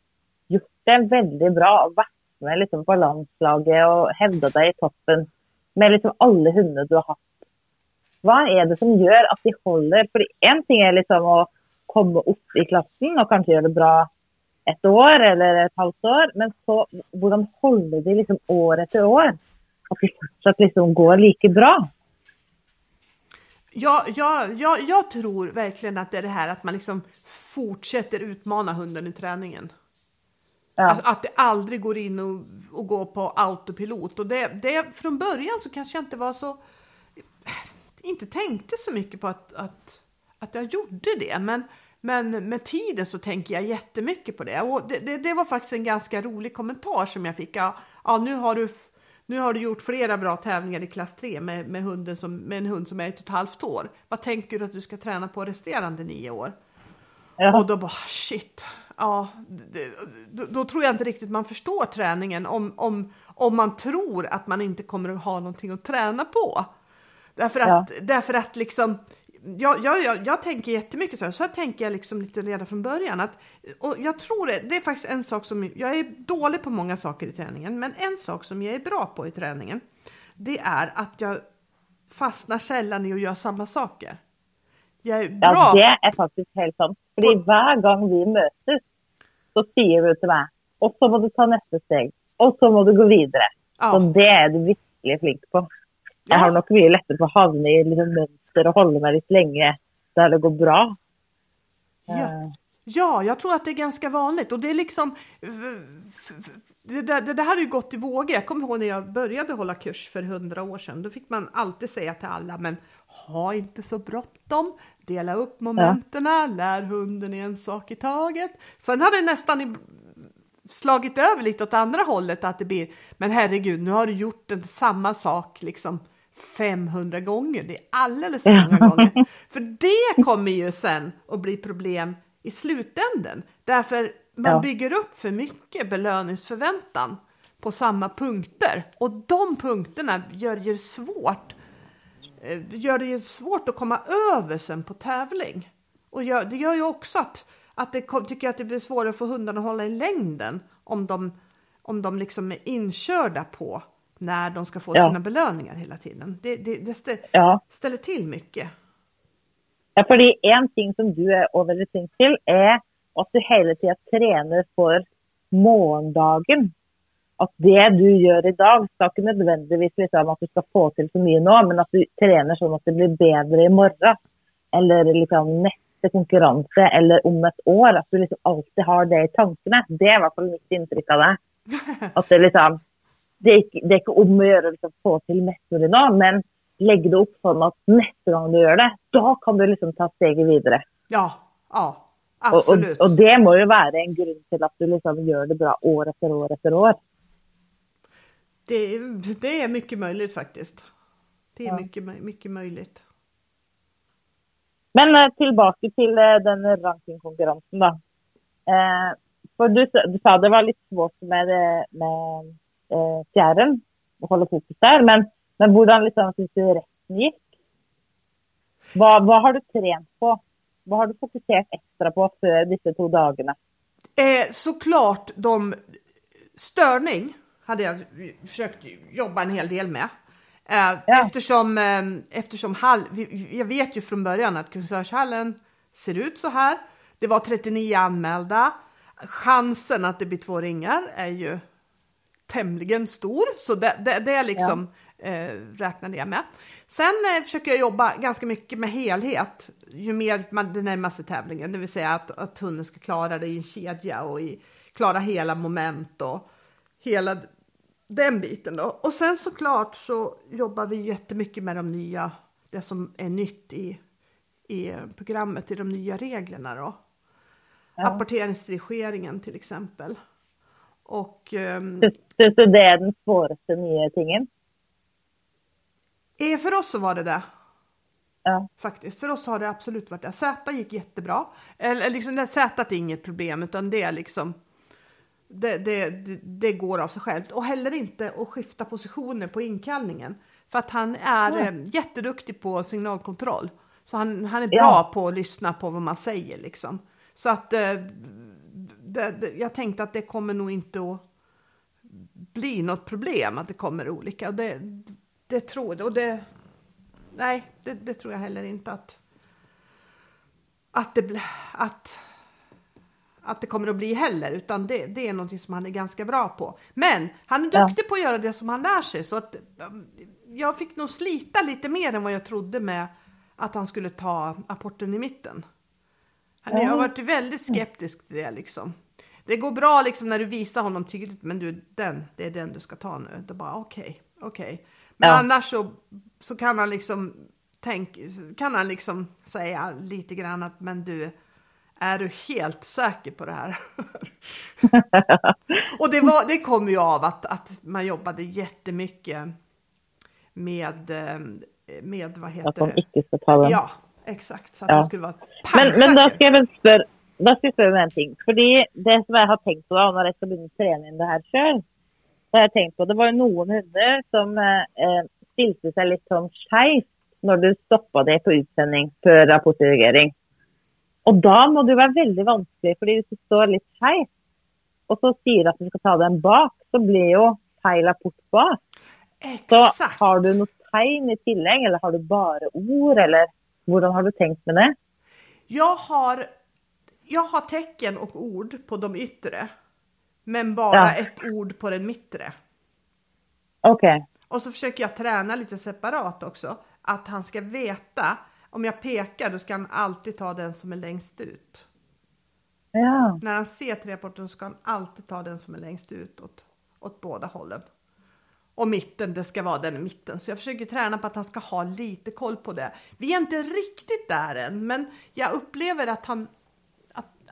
gjort det väldigt bra och varit med liksom på landslaget och hävdat dig i toppen med liksom alla hundar du har haft. Vad är det som gör att de håller? För en ting är liksom att komma upp i klassen och kanske göra det bra ett år eller ett halvt år. Men så, hur håller de liksom år efter år? Att de fortsatt liksom går lika bra? Ja, ja, ja, jag tror verkligen att det är det här att man liksom fortsätter utmana hunden i träningen. Ja. Att, att, det aldrig går in och, och går på autopilot. Och det, det, från början så kanske jag inte var så... Inte tänkte så mycket på att, att, att jag gjorde det. Men men med tiden så tänker jag jättemycket på det. Och det, det, det var faktiskt en ganska rolig kommentar som jag fick. Ja, ja, nu, har du, nu har du gjort flera bra tävlingar i klass 3 med, med, hunden som, med en hund som är ett och ett halvt år. Vad tänker du att du ska träna på resterande nio år? Ja. Och då bara shit. Ja, det, då, då, tror jag inte riktigt man förstår träningen om, om, om man tror att man inte kommer att ha någonting att träna på. Därför att, ja. därför att liksom jag, jag, jag, jag tänker jättemycket så. Så tänker jag liksom lite redan från början. Att, och jag tror det, det är faktiskt en sak som, jag är dålig på många saker i träningen. Men en sak som jag är bra på i träningen. Det är att jag fastnar sällan i att göra samma saker. Jag är bra. Ja, det är faktiskt helt sant. För varje gång vi möts så säger du till mig, och så måste du ta nästa steg, och så måste du gå vidare. Ja. Så det är du verkligen flink på. Jag har nog mycket lättare för att hamna i liksom mönster och hålla mig lite länge där det går bra. Ja. Eh. ja, jag tror att det är ganska vanligt och det är liksom det, det, det här har ju gått i vågor. Jag kommer ihåg när jag började hålla kurs för hundra år sedan. Då fick man alltid säga till alla, men ha inte så bråttom. Dela upp momenten, ja. lär hunden en sak i taget. Sen har det nästan slagit över lite åt andra hållet att det blir, men herregud, nu har du gjort en, samma sak liksom 500 gånger. Det är alldeles för många gånger. För det kommer ju sen att bli problem i slutänden. Därför man ja. bygger upp för mycket belöningsförväntan på samma punkter och de punkterna gör det ju svårt. Eh, gör det ju svårt att komma över sen på tävling och gör, det gör ju också att att det tycker att det blir svårare för hundarna att hålla i längden om de om de liksom är inkörda på när de ska få ja. sina belöningar hela tiden. Det, det, det ställer, ja. ställer till mycket. Ja, för en ting som du är flink till är att du hela tiden tränar för morgondagen. Att det du gör idag ska inte nödvändigtvis liksom att du ska få till så mycket nu, men att du tränar så att det blir bättre imorgon. Eller liksom nästa konkurrens eller om ett år. Att du liksom alltid har det i tankarna. Det är i alla fall mitt intryck av det. <laughs> Att det liksom, det det är inte om att göra liksom få till mässor idag, men lägg det upp så att nästa gång du gör det, då kan du liksom ta steget vidare. Ja, ja. Absolut. Och, och, och, det måste ju vara en grund till att du liksom gör det bra år efter år efter år. Det, det är mycket möjligt faktiskt. Det är ja. mycket, mycket möjligt. Men eh, tillbaka till eh, den rankingkonkurrensen då. Eh, för du, du sa det var lite svårt med, eh, med eh, fjärren och hålla fokus där, men, men hur liksom, resten gick? Vad, vad har du tränat på? Vad har du fokuserat extra på för dessa två dagarna? Eh, såklart de störning hade jag försökt jobba en hel del med. Eh, ja. Eftersom, eh, eftersom hall, jag vet ju från början att Kungsörshallen ser ut så här. Det var 39 anmälda. Chansen att det blir två ringar är ju tämligen stor, så det, det, det är liksom ja. eh, räknade jag med. Sen eh, försöker jag jobba ganska mycket med helhet ju mer man det närmar sig tävlingen, det vill säga att, att hunden ska klara det i en kedja och i, klara hela moment och hela den biten då. Och sen såklart så jobbar vi jättemycket med de nya, det som är nytt i, i programmet, i de nya reglerna då. Ja. Apporteringsdirigeringen till exempel. Och, um, så, så, så det är den svåraste nya tingen? Eh, för oss så var det det. Ja. Faktiskt, för oss har det absolut varit det. Z gick jättebra. Eller liksom, Z är inget problem utan det är liksom det, det, det, det, går av sig självt och heller inte att skifta positioner på inkallningen. För att han är mm. eh, jätteduktig på signalkontroll. Så han, han är bra ja. på att lyssna på vad man säger liksom. Så att eh, jag tänkte att det kommer nog inte att bli något problem att det kommer olika. Och det, det tror jag. Och det, nej, det, det, tror jag heller inte att, att, det, att, att det kommer att bli heller, utan det, det är någonting som han är ganska bra på. Men han är duktig ja. på att göra det som han lär sig, så att um, jag fick nog slita lite mer än vad jag trodde med att han skulle ta apporten i mitten. Han, Jag har varit väldigt skeptisk till det liksom. Det går bra liksom när du visar honom tydligt, men du, den, det är den du ska ta nu. Då bara okej, okay, okej. Okay. Men ja. annars så, så kan han liksom tänk, kan han liksom säga lite grann att men du, är du helt säker på det här? <laughs> och det, var, det kom ju av att, att man jobbade jättemycket med, eh, med vad heter att de icke ta den. Ja, exakt. Så att ja. det skulle vara men, men då ska jag väl spöra, då ska jag spöra en ting. För det som jag har tänkt på då, när jag ska börja träna in det här själv, så har jag tänkt på, det var ju någon hundar som eh, stilte sig lite som skevt när du stoppade det på utsändning för rapportering. Och då måste det vara väldigt vanskligt, för om du står lite skevt och så säger att du ska ta den bak, så blir ju fel rapport bak. Exakt. Så har du något tegn i tillägg eller har du bara ord eller hur har du tänkt med det? Jag har jag har tecken och ord på de yttre. Men bara ja. ett ord på den mittre. Okej. Okay. Och så försöker jag träna lite separat också. Att han ska veta, om jag pekar då ska han alltid ta den som är längst ut. Ja. När han ser treporten ska han alltid ta den som är längst ut åt, åt båda hållen. Och mitten, det ska vara den i mitten. Så jag försöker träna på att han ska ha lite koll på det. Vi är inte riktigt där än, men jag upplever att han,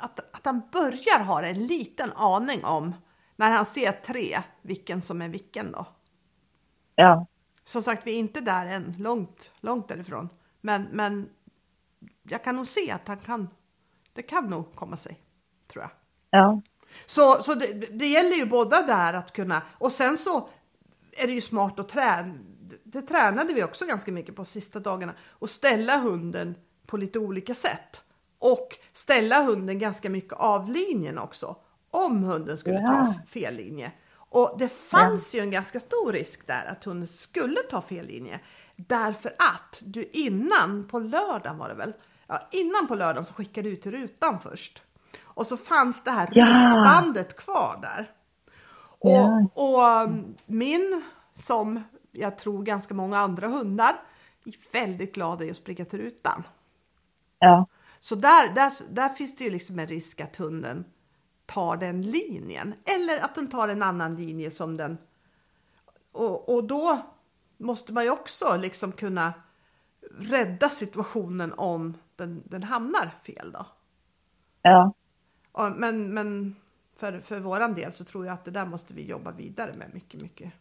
att, att, han börjar ha en liten aning om när han ser tre, vilken som är vilken då. Ja. Som sagt, vi är inte där än, långt, långt därifrån. Men, men jag kan nog se att han kan, det kan nog komma sig, tror jag. Ja. Så, så det, det gäller ju båda där att kunna, och sen så är det ju smart att träna. Det tränade vi också ganska mycket på sista dagarna och ställa hunden på lite olika sätt och ställa hunden ganska mycket av linjen också. Om hunden skulle ja. ta fel linje. Och det fanns ja. ju en ganska stor risk där att hunden skulle ta fel linje. Därför att du innan på lördagen var det väl? Ja, innan på lördagen så skickade du ut till rutan först. Och så fanns det här ja. rutbandet kvar där. Och, och min, som jag tror ganska många andra hundar, är väldigt glad i att springa till rutan. Ja. Så där, där, där finns det ju liksom en risk att hunden tar den linjen. Eller att den tar en annan linje som den... Och, och då måste man ju också liksom kunna rädda situationen om den, den hamnar fel då. Ja. men, men för, för våran del så tror jag att det där måste vi jobba vidare med mycket, mycket,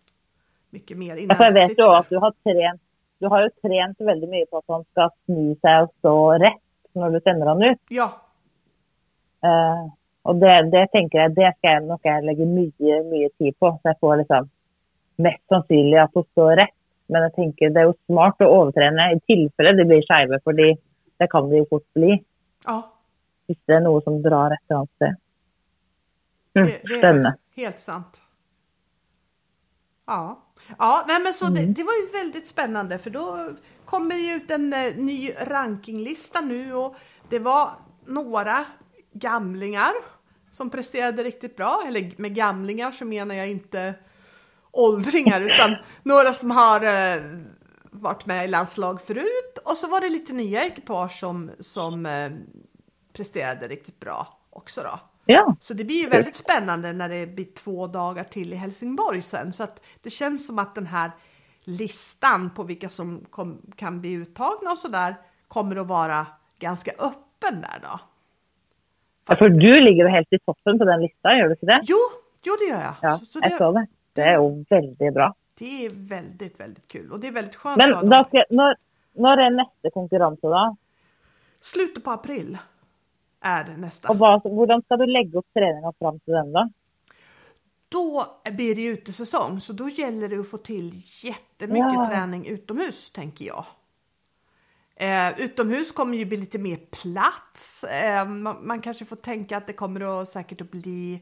mycket mer. Innan jag vet ju att du har tränat, du har ju tränat väldigt mycket på att han ska sny sig och stå rätt när du sänder honom ut. Ja. Uh, och det, det tänker jag, det ska jag nog lägga mycket, mycket tid på. Så jag får liksom mest sannolikt att hon står rätt. Men jag tänker det är ju smart att överträna i tillfälle det blir skeva, för det kan det ju fort bli. Ja. Om det är något som drar ett annat sted. Mm, det, det är helt sant. Ja, ja nej men så mm. det, det, var ju väldigt spännande för då kommer det ut en uh, ny rankinglista nu och det var några gamlingar som presterade riktigt bra. Eller med gamlingar så menar jag inte åldringar utan några som har uh, varit med i landslag förut och så var det lite nya ekipage som, som uh, presterade riktigt bra också då. Ja. Så det blir ju väldigt spännande när det blir två dagar till i Helsingborg sen. Så att det känns som att den här listan på vilka som kom, kan bli uttagna och sådär kommer att vara ganska öppen där då. Ja, för du ligger ju helt i toppen på den listan, gör du inte det? Jo, jo det gör jag. Ja, så, så det, jag såg det. Det är ju väldigt bra. Det är väldigt, väldigt kul och det är väldigt skönt. Men då ska, när, när är nästa konkurrens då? Slutet på april är nästa. Och hur ska du lägga upp träningen fram till den då? Då blir det utesäsong, så då gäller det att få till jättemycket ja. träning utomhus, tänker jag. Eh, utomhus kommer ju bli lite mer plats. Eh, man, man, kanske får tänka att det kommer att säkert att bli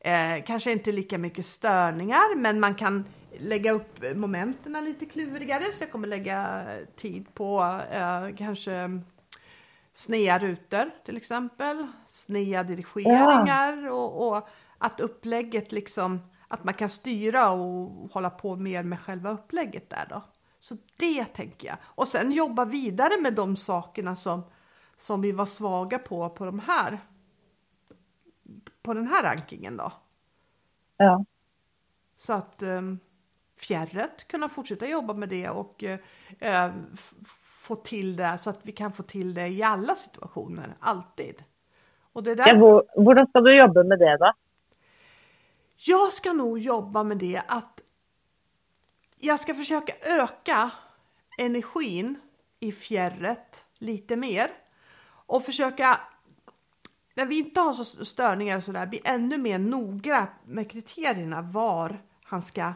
eh, kanske inte lika mycket störningar, men man kan lägga upp momenten lite klurigare. Så jag kommer lägga tid på eh, kanske snea rutor till exempel, snea dirigeringar ja. och, och, att upplägget liksom, att man kan styra och hålla på mer med själva upplägget där då. Så det tänker jag. Och sen jobba vidare med de sakerna som, som vi var svaga på på de här på den här rankingen då. Ja. Så att um, fjärret kunna fortsätta jobba med det och uh, få till det så att vi kan få till det i alla situationer, alltid. Och det där... ja, hur ska du jobba med det då? Jag ska nog jobba med det att jag ska försöka öka energin i fjärret lite mer och försöka när vi inte har så störningar och sådär bli ännu mer noga med kriterierna var han ska,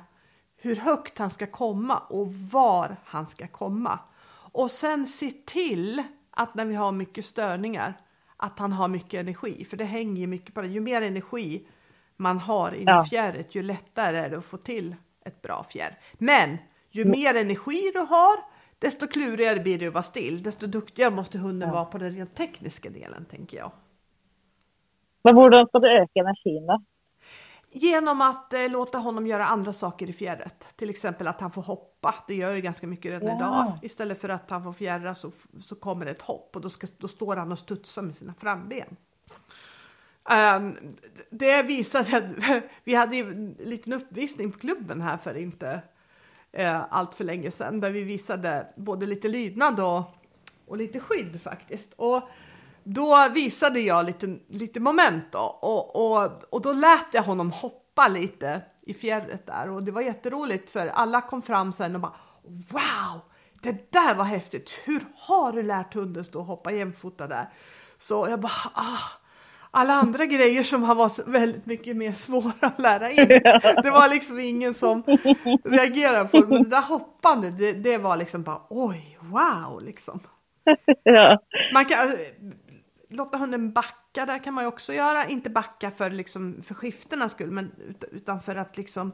hur högt han ska komma och var han ska komma. Och sen se till att när vi har mycket störningar att han har mycket energi, för det hänger ju mycket på det. Ju mer energi man har i ja. fjärret, ju lättare är det att få till ett bra fjärr. Men ju mm. mer energi du har, desto klurigare blir det att vara still. Desto duktigare måste hunden ja. vara på den rent tekniska delen, tänker jag. Men hur ska du öka energin då? Genom att eh, låta honom göra andra saker i fjärret. Till exempel att han får hoppa. Det gör ju ganska mycket redan ja. idag. Istället för att han får fjärra så, så kommer det ett hopp och då, ska, då står han och studsar med sina framben. Um, det visade, <laughs> vi hade en liten uppvisning på klubben här för inte uh, allt för länge sedan där vi visade både lite lydnad och, och lite skydd faktiskt. Och då visade jag lite, lite moment då, och, och, och då lät jag honom hoppa lite i fjärret där och det var jätteroligt för alla kom fram sen och bara wow, det där var häftigt. Hur har du lärt hunden stå och hoppa jämfota där? Så jag bara ah, alla andra grejer som har varit väldigt mycket mer svåra att lära in. <laughs> Det var liksom ingen som reagerade på det. Men det där hoppande, det, det var liksom bara oj, wow liksom. <laughs> Ja. Man kan, låta hunden backa, där kan man ju också göra. Inte backa för, liksom, för skiftenas skull, men utan för att liksom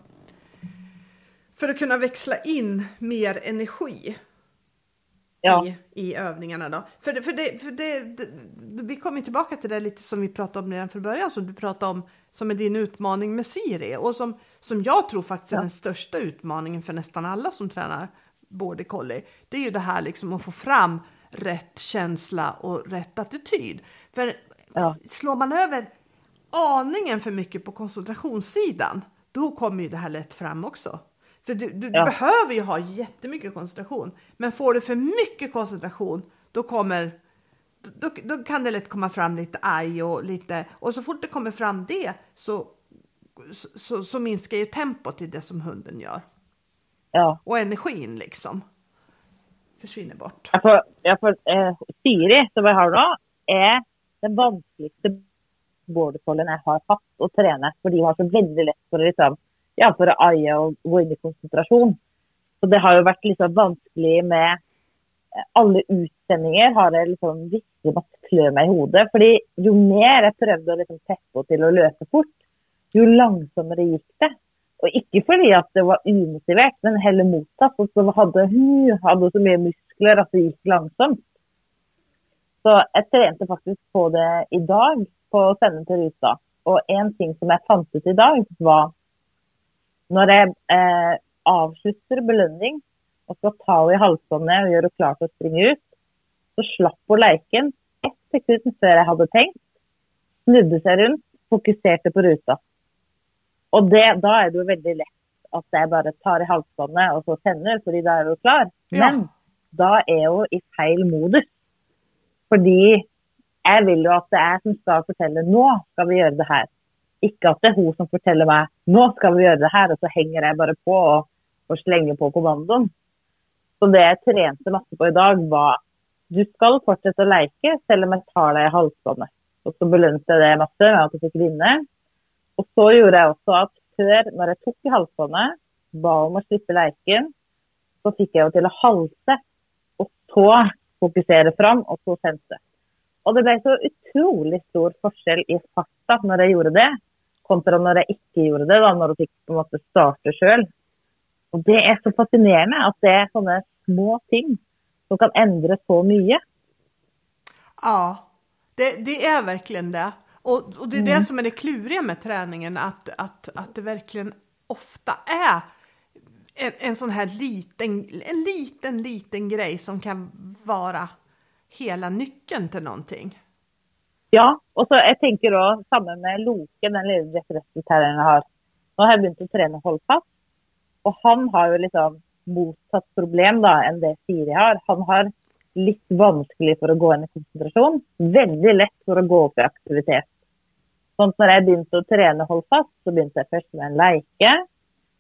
för att kunna växla in mer energi ja. i, i övningarna då. För, det, för, det, för det, det, vi kommer tillbaka till det lite som vi pratade om redan från början, som du pratade om som är din utmaning med Siri och som, som jag tror faktiskt är den största utmaningen för nästan alla som tränar border collie. Det är ju det här liksom att få fram rätt känsla och rätt attityd. För ja. slår man över aningen för mycket på koncentrationssidan, då kommer ju det här lätt fram också. För du, du ja. behöver ju ha jättemycket koncentration, men får du för mycket koncentration, då kommer då, då kan det lätt komma fram lite aj och lite och så fort det kommer fram det så, så, så minskar ju tempot i det som hunden gör. Ja. Och energin liksom försvinner bort. Ja, for, ja, for eh, Siri, som jeg har nå, er den vanskeligste bordercollen jeg har hatt å trene. For de har så veldig lett for å liksom, ja, for å eie og gå inn i konsentrasjon. Så det har jo vært liksom vanskelig med eh, alle utsendinger har jeg liksom virkelig måttet klø meg i hodet. fordi jo mer jeg prøvde å liksom teppe til å løpe fort, jo langsommere gikk det. Og ikke fordi at det var umotivert, men heller motsatt. Og så hadde, hm, hadde så mye muskler at det gikk langsomt. Så jeg trente faktisk på det i dag, på å sende til ruta. Og en ting som jeg fant ut i dag, var når jeg eh, avslutter belønning og skal ta henne i halsbåndet og gjøre henne klar til å springe ut, så slapp hun leiken ett sekund før jeg hadde tenkt. Snudde seg rundt, fokuserte på ruta. Og det, da er det jo veldig lett at jeg bare tar i halsbåndet og så tenner, fordi da er hun klar. Men ja. da er hun i feil modus. Fordi jeg vil jo at det er jeg som skal fortelle nå skal vi gjøre det her. Ikke at det er hun som forteller meg nå skal vi gjøre det her, og så henger jeg bare på og, og slenger på kommandoen. Så det jeg trente masse på i dag, var du skal fortsette å leke selv om jeg tar deg i halsbåndet. Og så belønte jeg det masse med at du fikk vinne. Og så gjorde jeg også at før, når jeg tok i halsbåndet, ba om å slippe leken, så fikk jeg jo til å halse, og så fokusere fram, og så sense. Og det ble så utrolig stor forskjell i farta når jeg gjorde det, kontra når jeg ikke gjorde det, da, når du fikk på en måte starte sjøl. Og det er så fascinerende at det er sånne små ting som kan endre så mye. Ja, det, det är verkligen det. Och, och det är mm. det som är det kluriga med träningen, att, att, att det verkligen ofta är en, en sån här liten, en liten, liten grej som kan vara hela nyckeln till någonting. Ja, och så jag tänker då samma med Loke, den lilla referensen jag har. Nu har jag börjat träna hållfast och han har ju liksom motsatt problem då än det Siri har. Han har lite vanskelig för att gå in i koncentration, väldigt lätt för att gå upp i aktivitet. Sånn når jeg begynte å trene hold så begynte jeg først med en leike.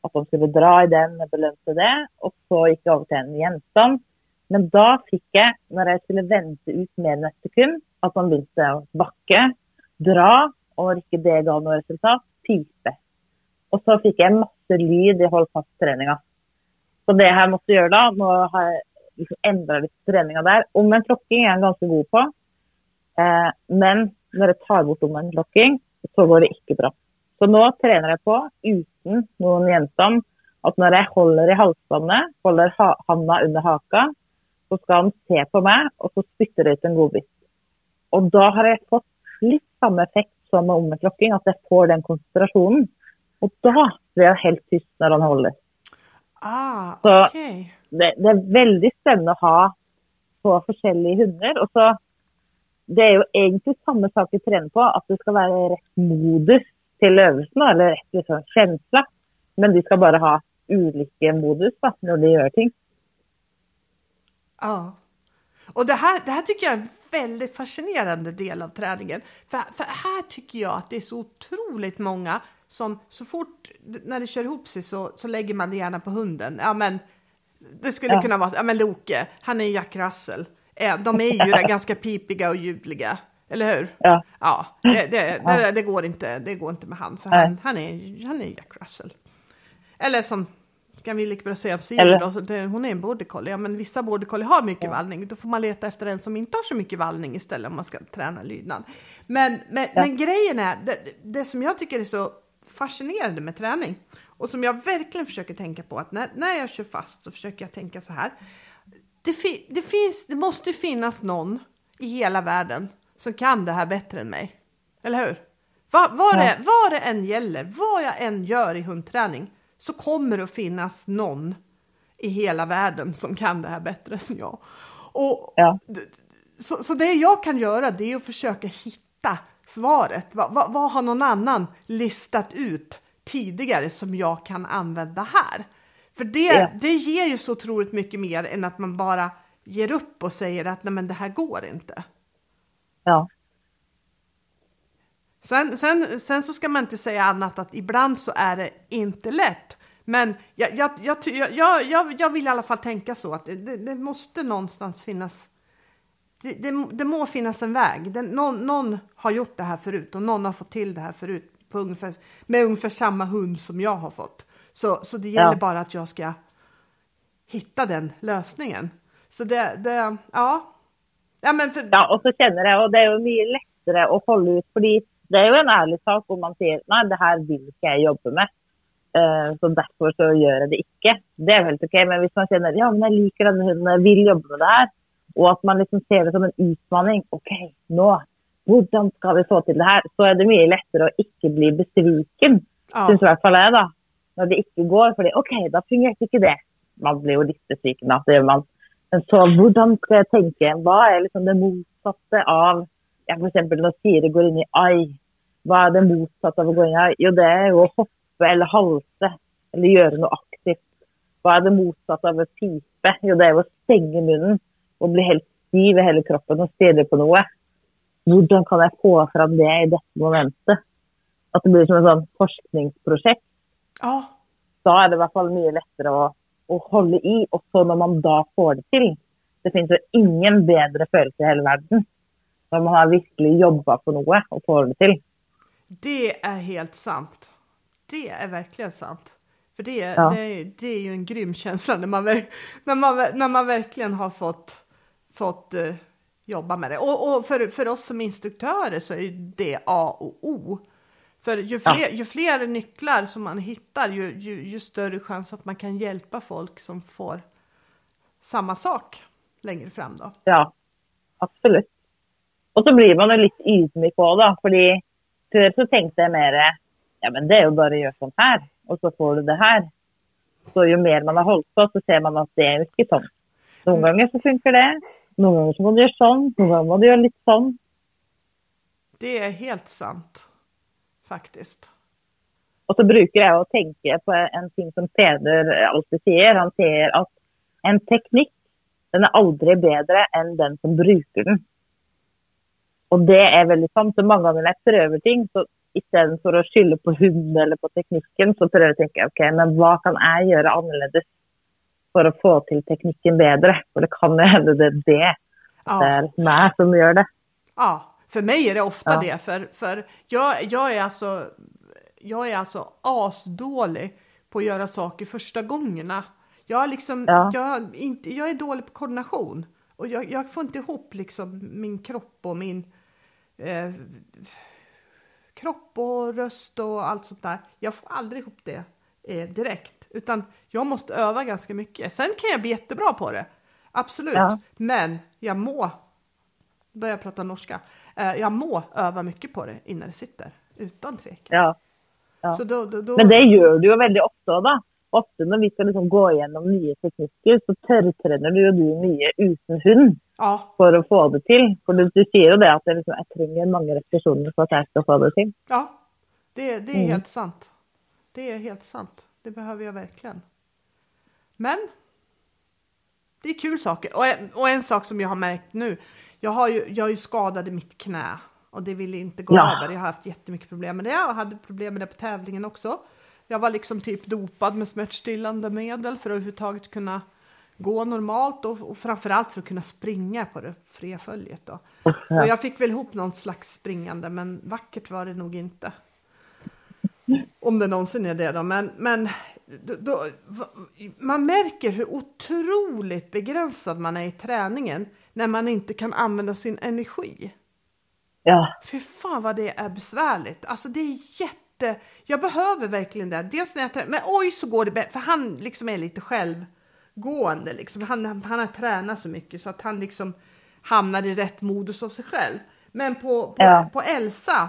At de skulle dra i den, belønte det. Og så gikk jeg over til en gjenstand. Men da fikk jeg, når jeg skulle vente ut mer enn et sekund, at man begynte å bakke, dra, og ikke det ga noe resultat, pipe. Og så fikk jeg masse lyd i hold fast-treninga. Så det jeg måtte gjøre da, nå har jeg liksom endra litt treninga der. Omvendt lokking er jeg ganske god på. Eh, men når jeg tar bort omvendtlokking, så går det ikke bra. Så nå trener jeg på, uten noen gjenstand, at når jeg holder i halsbåndet, holder ha handa under haka, så skal han se på meg, og så spytter det ut en godbit. Og da har jeg fått litt samme effekt som med omvendt at jeg får den konsentrasjonen. Og da blir jeg helt tyst når han holder. Ah, Så okej. det, det er veldig spennende å ha på forskjellige hunder. Og så Det er jo egentlig samme sak vi trener på, at det skal være rett modus til øvelsen, eller rett liksom, kjensle. Men de skal bare ha ulike modus da, når de gjør ting. Ja. Och det här, det här tycker jag är väldigt fascinerande del av träningen. För, för här tycker jag att det är så otroligt många som så fort när det kör ihop sig så, så lägger man det gärna på hunden. Ja men det skulle Ja. kunna vara, ja men Loke, han är Jack Russell. Eh, De är ju där <laughs> ganska pipiga och ljudliga, eller hur? Ja. Ja, det, det, det, det, går inte, det går inte med han, för han, han, är, han är Jack Russell. Eller som kan vi lika bra säga om Siri då, så det, hon är en border collie. Ja, men vissa border collie har mycket vallning. Då får man leta efter en som inte har så mycket vallning istället om man ska träna lydnad. Men, men, Ja. men grejen är, det, det som jag tycker är så fascinerande med träning och som jag verkligen försöker tänka på att när, när jag kör fast så försöker jag tänka så här. Det, fi, det, finns, det måste finnas någon i hela världen som kan det här bättre än mig. Eller hur? Va, vad, det, vad det än gäller, vad jag än gör i hundträning så kommer det att finnas någon i hela världen som kan det här bättre än jag. Och, Ja. så, så det jag kan göra det är att försöka hitta svaret. Va, va, vad har någon annan listat ut tidigare som jag kan använda här? För det, Ja. det ger ju så otroligt mycket mer än att man bara ger upp och säger att nej men det här går inte. Ja. Sen, sen, sen så ska man inte säga annat att ibland så är det inte lätt. Men jag, jag, jag, jag, jag, jag, jag vill i alla fall tänka så att det, det, måste någonstans finnas. Det, det, det må finnas en väg. Det, någon, någon har gjort det här förut och någon har fått till det här förut på ungefär, med ungefär samma hund som jag har fått. Så, så det gäller Ja. bara att jag ska hitta den lösningen. Så det, det ja. Ja men för, Ja, og så kjenner jeg, og det er jo mye lettere å holde ut, fordi det er jo en ærlig sak hvor man sier nei, det her vil ikke jeg jobbe med, Eh, så derfor så gjør jeg det ikke. Det jo helt ok, men hvis man kjenner ja, men jeg liker denne hunden, jeg vil jobbe med det her, og at man liksom ser det som en utfordring, ok, nå, hvordan skal vi få til det her, så er det mye lettere å ikke bli besviken, ja. synes i hvert fall jeg da, når det ikke går, fordi ok, da fungerte ikke det. Man blir jo litt besviken gjør man. Men så hvordan skal jeg tenke, hva er liksom det motsatte av, ja for eksempel når Siri går inn i ai, hva er det motsatte av å gå inn i ai? Jo, det er jo å hoppe eller halse, eller gjøre noe aktivt. Hva er det motsatte av å pipe? Jo, det er jo å stenge munnen og bli helt stiv i hele kroppen og stirre på noe. Hvordan kan jeg få fram det i dette momentet? At det blir som et sånn forskningsprosjekt. ja. Da er det i hvert fall mye lettere å, å holde i. Så når man da får det til Det finnes jo ingen bedre følelse i hele verden man har virkelig jobba for noe og får det til. Det är helt sant. Det är verkligen sant. För det, Ja. det, det är ju en grym känsla när man, när man, när man verkligen har fått, fått eh, jobba med det. Och, och för, för oss som instruktörer så är det A och O. För ju Ja. fler, ju fler nycklar som man hittar ju, ju, ju större chans att man kan hjälpa folk som får samma sak längre fram då. Ja, absolutt. Og så blir man jo litt ydmyk òg, da. fordi før så tenkte jeg mer ja, men det er jo bare å gjøre sånn her, og så får du det her. Så jo mer man har holdt på, så ser man at det er jo ikke sånn. Noen ganger så funker det, noen ganger så må du gjøre sånn, noen ganger må du gjøre litt sånn. Det är helt sant. Faktiskt. Og så bruker jeg å tenke på en ting som Peder alltid sier. Han sier at en teknikk den er aldri bedre enn den som bruker den. Og det er veldig sant. Så mange ganger når jeg prøver ting, så istedenfor å skylde på hunden eller på teknikken, så prøver jeg å tenke ok, men hva kan jeg gjøre annerledes for å få til teknikken bedre? For det kan jo hende det er det. Ja. Det er meg som gjør det. Ja, för mig är det ofta Ja. det. För, för jag, jag, är alltså, jag är alltså asdålig på att göra saker första gångerna. Jag, är liksom, Ja. jag, inte, jag är dålig på koordination. Och jag, jag får inte ihop liksom min kropp och min eh, kropp och röst och allt sånt där. Jag får aldrig ihop det eh, direkt. Utan jag måste öva ganska mycket. Sen kan jag bli jättebra på det. Absolut. Ja. Men jag må börja prata norska. Eh, jag må öva mycket på det innan det sitter, utan tvekan. Ja. ja. Då, då, då... Men det gör du ju väldigt ofta då. Ofta när vi ska liksom gå igenom nya tekniker så törrtränar du ju du mycket utan hund. Ja. För att få det till. För du, du säger ju det att det liksom, jag tränger många repetitioner för att jag ska få det till. Ja, det, det är mm. helt sant. Det är helt sant. Det behöver jag verkligen. Men det är kul saker. Och en, och en sak som jag har märkt nu. Jag har ju, jag har ju skadade mitt knä och det ville inte gå ja. över. Jag har haft jättemycket problem med det och hade problem med det på tävlingen också. Jag var liksom typ dopad med smärtstillande medel för att överhuvudtaget kunna gå normalt och, och framförallt för att kunna springa på det fria följet. Då. <laughs> Och jag fick väl ihop någon slags springande men vackert var det nog inte. Om det någonsin är det då. Men, men då, då, man märker hur otroligt begränsad man är i träningen när man inte kan använda sin energi. Ja. Fy fan vad det är besvärligt. Alltså det är jätte... Jag behöver verkligen det. Dels när jag tränar, men oj så går det bättre. För han liksom är lite självgående liksom. Han, han har tränat så mycket så att han liksom hamnar i rätt modus av sig själv. Men på, på, ja. på Elsa,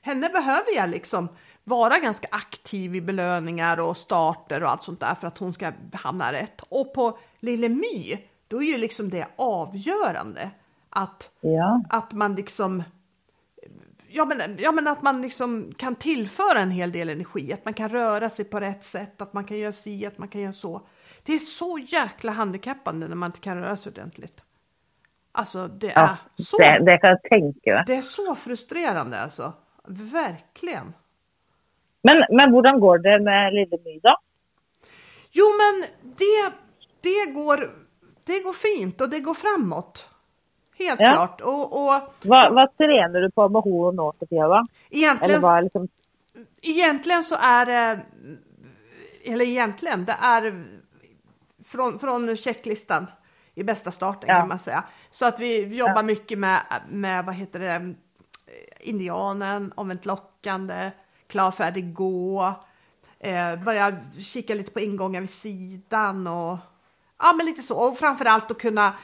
henne behöver jag liksom vara ganska aktiv i belöningar och starter och allt sånt där för att hon ska hamna rätt. Och på Lille My, då är ju liksom det avgörande att, ja. att man liksom Ja men, ja men att man liksom kan tillföra en hel del energi, att man kan röra sig på rätt sätt, att man kan göra si, att man kan göra så. Det är så jäkla handikappande när man inte kan röra sig ordentligt. Alltså det är ja, så. Det, det kan jag tänka Det är så frustrerande alltså. Verkligen. Men, men hur går det med Lille My då? Jo men det, det, går, det går fint och det går framåt. Helt ja. klart. Och, och, vad, vad tränar du på med hon nå för tiden? Egentligen, eller liksom... egentligen så är det, eller egentligen, det är från, från checklistan i bästa starten ja. kan man säga. Så att vi jobbar ja. mycket med, med, vad heter det, indianen, omvänt lockande, klar, färdig, gå. Eh, börja kika lite på ingångar vid sidan och ja, men lite så. Och framförallt att kunna.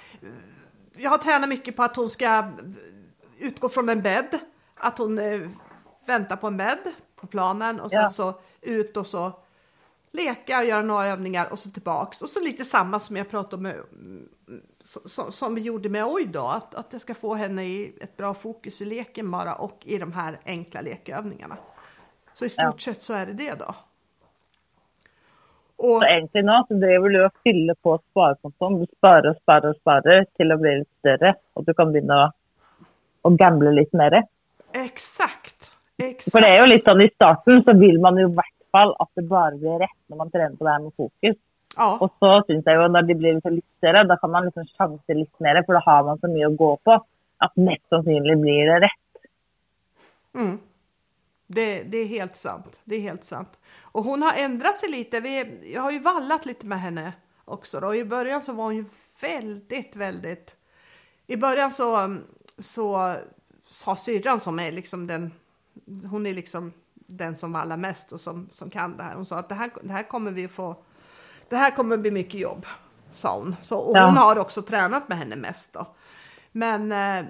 Jag har tränat mycket på att hon ska utgå från en bädd, att hon eh, väntar på en bädd på planen och sen ja. så ut och så leka och göra några övningar och så tillbaks och så lite samma som jag pratade med som, som vi gjorde med Oj då, att, att jag ska få henne i ett bra fokus i leken bara och i de här enkla lekövningarna. Så i stort sett så är det det då. Och, så egentligen nu så driver du och fyller på sparkonton. Du sparar och sparar och sparar till att bli lite större och du kan börja och gambla lite mer. Exakt. Exakt. För det är ju lite så i starten så vill man ju fall att det bara blir rätt när man tränar på det här med fokus. Ja. Och så syns jag ju när det blir lite större, då kan man liksom chansa lite mer för då har man så mycket att gå på att mest sannolikt blir det rätt. Mm. Det, det, är helt sant. Det är helt sant. Och hon har ändrat sig lite. Vi, jag har ju vallat lite med henne också. Då. I början så var hon ju väldigt, väldigt... I början så, så sa syrran som är liksom den... Hon är liksom den som vallar mest och som, som kan det här. Hon sa att det här, det här kommer vi få... Det här kommer bli mycket jobb, sa hon. Så, och ja. hon har också tränat med henne mest då. Men eh,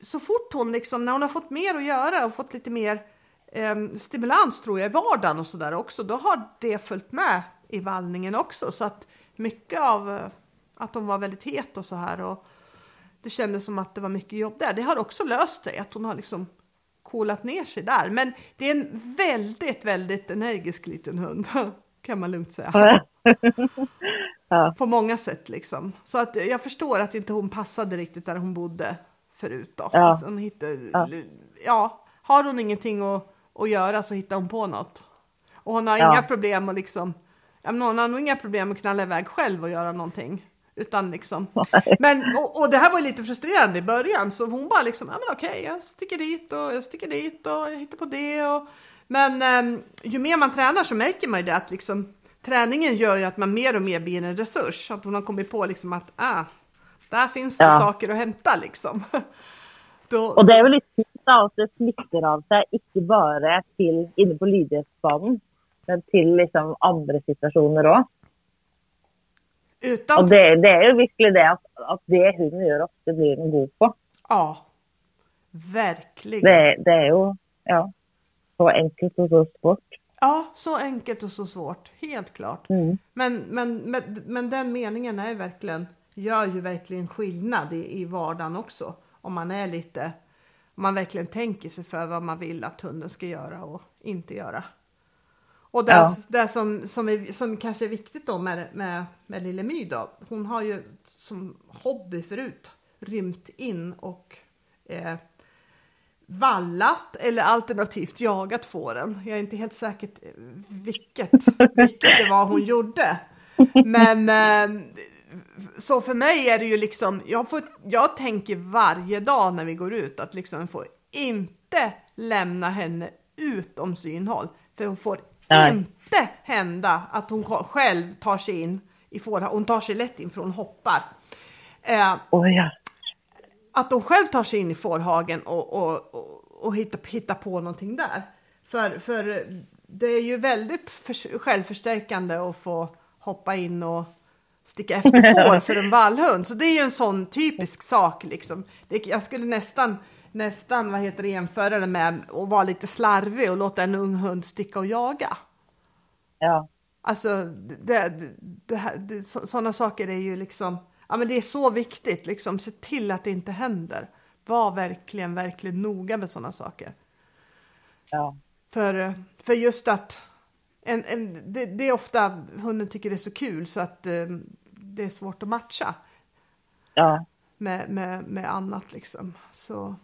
så fort hon liksom, när hon har fått mer att göra och fått lite mer eh, stimulans tror jag i vardagen och sådär också, då har det följt med i vallningen också. Så att mycket av eh, att hon var väldigt het och så här och det kändes som att det var mycket jobb där. Det har också löst sig, att hon har liksom coolat ner sig där. Men det är en väldigt, väldigt energisk liten hund <laughs> kan man lugnt säga. <laughs> Ja. På många sätt liksom. Så att jag förstår att inte hon passade riktigt där hon bodde förut då. Ja. Hon hittar, ja. ja. har hon ingenting att, att göra så hittar hon på något. Och hon har ja. inga problem att liksom, ja, hon har nog inga problem att knalla iväg själv och göra någonting. Utan liksom, men och, och, det här var lite frustrerande i början så hon bara liksom, ja men okej jag sticker dit och jag sticker dit och jag hittar på det och men eh, ju mer man tränar så märker man ju det att liksom träningen gör ju att man mer och mer blir en resurs. Att hon har kommit på liksom att ah, där finns det ja. saker att hämta liksom. <laughs> Då... Och det är väl lite fint att det smittar av sig, inte bara till inne på lydighetsbanan, men till liksom andra situationer också. Utan... Och det, det, är ju verkligen det att, att det hon gör ofta blir hon god på. Ja, Verkligen. Det, det är ju ja, så enkelt och så svårt. Ja, så enkelt och så svårt, helt klart. Mm. Men, men, men, men den meningen är verkligen, gör ju verkligen skillnad i, i vardagen också. Om man är lite, om man verkligen tänker sig för vad man vill att hunden ska göra och inte göra. Och det, ja. det som, som, är, som kanske är viktigt då med, med, med Lille My då, hon har ju som hobby förut rymt in och eh, vallat eller alternativt jagat fåren. Jag är inte helt säker vilket, vilket det var hon gjorde. Men eh, så för mig är det ju liksom, jag, får, jag tänker varje dag när vi går ut att liksom får inte lämna henne utom synhåll. För hon får Nej. inte hända att hon själv tar sig in i fårhagen. Hon tar sig lätt in för hon hoppar. Eh, oh ja. Att hon själv tar sig in i fårhagen och, och, och, och hittar, hittar på någonting där. För, för det är ju väldigt för, självförstärkande att få hoppa in och sticka efter <laughs> får för en vallhund. Så det är ju en sån typisk sak liksom. Det, jag skulle nästan nästan vad heter det, jämföra det med att vara lite slarvig och låta en ung hund sticka och jaga. Ja. Alltså det, det, det, sådana saker är ju liksom, ja men det är så viktigt liksom, se till att det inte händer. Var verkligen, verkligen noga med sådana saker. Ja. För, för just att en, en, det, det, är ofta hunden tycker det är så kul så att um, det är svårt att matcha. Ja. Med, med, med annat liksom. Så.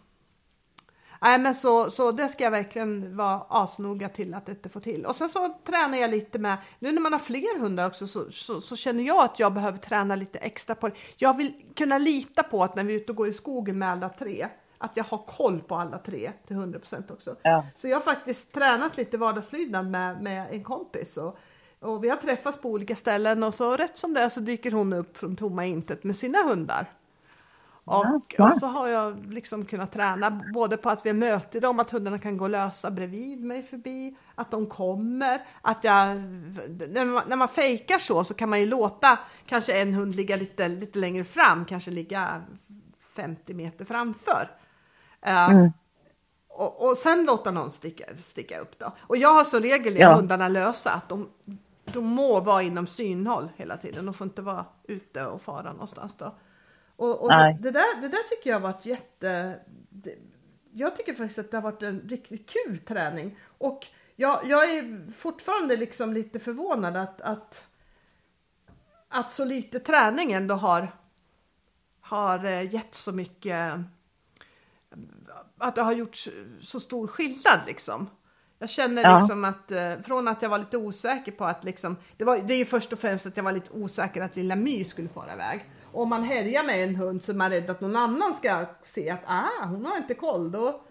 Nej men så, så det ska jag verkligen vara asnoga till att inte få till. Och sen så tränar jag lite med, nu när man har fler hundar också så, så, så, känner jag att jag behöver träna lite extra på det. Jag vill kunna lita på att när vi är ute och går i skogen med alla tre, att jag har koll på alla tre till 100% också. Ja. Så jag har faktiskt tränat lite vardagslydnad med, med en kompis. Och, och vi har träffats på olika ställen och så rätt som det är så dyker hon upp från tomma intet med sina hundar. Och, och, så har jag liksom kunnat träna både på att vi möter dem, att hundarna kan gå lösa bredvid mig förbi, att de kommer, att jag, när man, när man fejkar så så kan man ju låta kanske en hund ligga lite, lite längre fram, kanske ligga 50 meter framför. Uh, mm. och, och sen låta någon sticka, sticka upp då. Och jag har så regel ja. hundarna lösa att de, de må vara inom synhåll hela tiden, de får inte vara ute och fara någonstans då. Och, och det, det, där, det där tycker jag har varit jätte... Det, jag tycker faktiskt att det har varit en riktigt kul träning. Och jag, jag är fortfarande liksom lite förvånad att, att, att så lite träning ändå har, har eh, gett så mycket... Att det har gjort så stor skillnad liksom. Jag känner ja. liksom att eh, från att jag var lite osäker på att liksom, det, var, det är ju först och främst att jag var lite osäker att lilla My skulle fara iväg om man härjar med en hund så är man rädd att någon annan ska se att ah, hon har inte koll, då,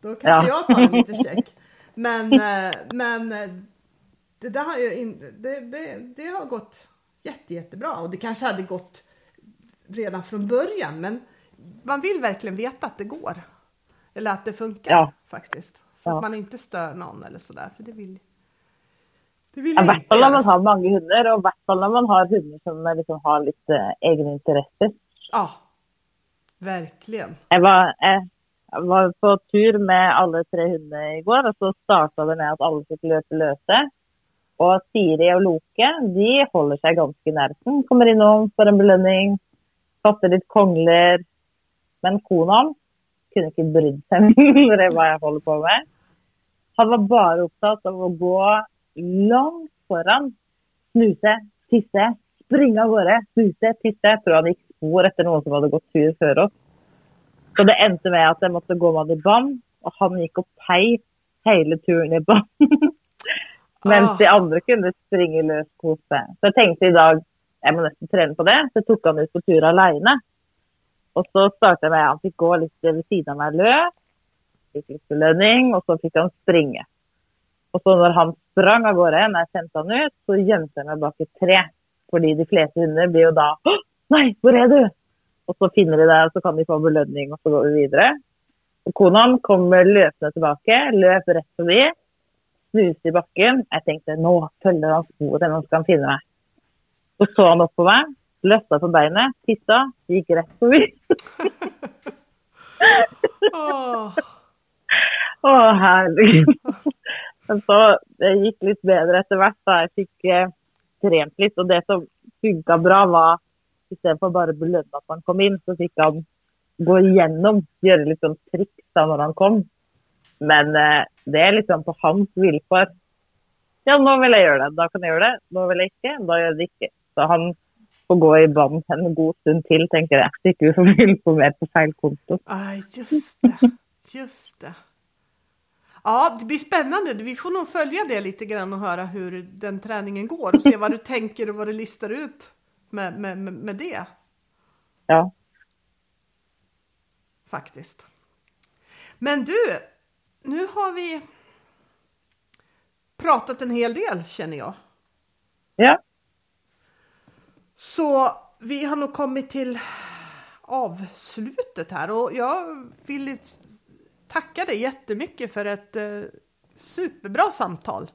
då kanske ja. jag tar en <laughs> lite check. Men, eh, men eh, det där har ju in, det, det, det har gått jätte, jättebra och det kanske hade gått redan från början men man vill verkligen veta att det går. Eller att det funkar ja. faktiskt. Så ja. att man inte stör någon eller sådär. För det vill, I hvert fall når man har mange hunder, og i hvert fall når man har hunder som liksom har litt uh, egne interesser. Ja, verkligen. Jeg var, jeg, jeg var, på tur med alle tre hundene i går, og så starta det med at alle fikk løpe løse. Og Siri og Loke de holder seg ganske i nærheten. Kommer innom, får en belønning, fatter litt kongler. Men Konan kunne ikke brydd <laughs> seg mindre hva jeg holder på med. Han var bare opptatt av å gå langt foran. Snuse, tisse, springe av gårde, snuse, tisse. Tror han gikk spor etter noen som hadde gått tur før oss. Så det endte med at jeg måtte gå med han i bånd, og han gikk og peip hele turen i bånd. <laughs> Mens de andre kunne springe løs kose. Så jeg tenkte i dag jeg må nesten trene på det. Så jeg tok han ut på tur alene. Og så starta jeg med at han fikk gå litt ved siden av meg løs. Fikk litt belønning, og så fikk han springe. Og så når han sprang av gårde, når jeg sendte han ut, så gjemte jeg meg bak et tre. Fordi de fleste hunder blir jo da Nei, hvor er du? Og så finner de deg, og så kan de få belønning, og så går vi videre. Og Konan kommer løpende tilbake, løp rett forbi, snuste i bakken. Jeg tenkte nå følger han sporet, nå skal han finne meg. Så så han opp på meg, løfta på beinet, tissa, gikk rett forbi. <laughs> Åh, oh. herregud. så det gick lite bättre efter vart. Jag fick eh, trent lite och det som funkade bra var istället för bara belöna att man kom in så fick han gå igenom, göra lite sånn tricks när han kom. Men eh, det är liksom på hans villkor. Ja, nu vill jag göra det, då kan jag göra det. Nu vill jag inte, då gör jag det inte. Så han får gå i band en god stund till, tänker jag. Så inte vi får på mer på fel konto. Ah, just det. Just det. Ja, det blir spännande. Vi får nog följa det lite grann och höra hur den träningen går och se vad du <laughs> tänker och vad du listar ut med, med, med det. Ja. Faktiskt. Men du, nu har vi pratat en hel del känner jag. Ja. Så vi har nog kommit till avslutet här och jag vill tacka dig jättemycket för ett eh, superbra samtal.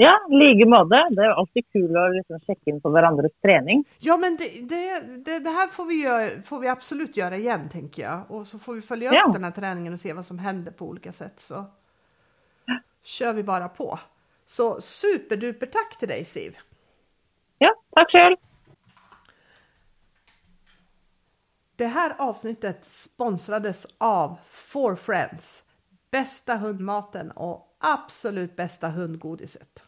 Ja, måte. Det är alltid kul att liksom checka in på varandras träning. Ja, men det, det, det, det, här får vi, göra, får vi absolut göra igen, tänker jag. Och så får vi följa ja. upp den här träningen och se vad som händer på olika sätt. Så kör vi bara på. Så superduper tack till dig, Siv. Ja, tack själv. Det här avsnittet sponsrades av Four Friends. Bästa hundmaten och absolut bästa hundgodiset.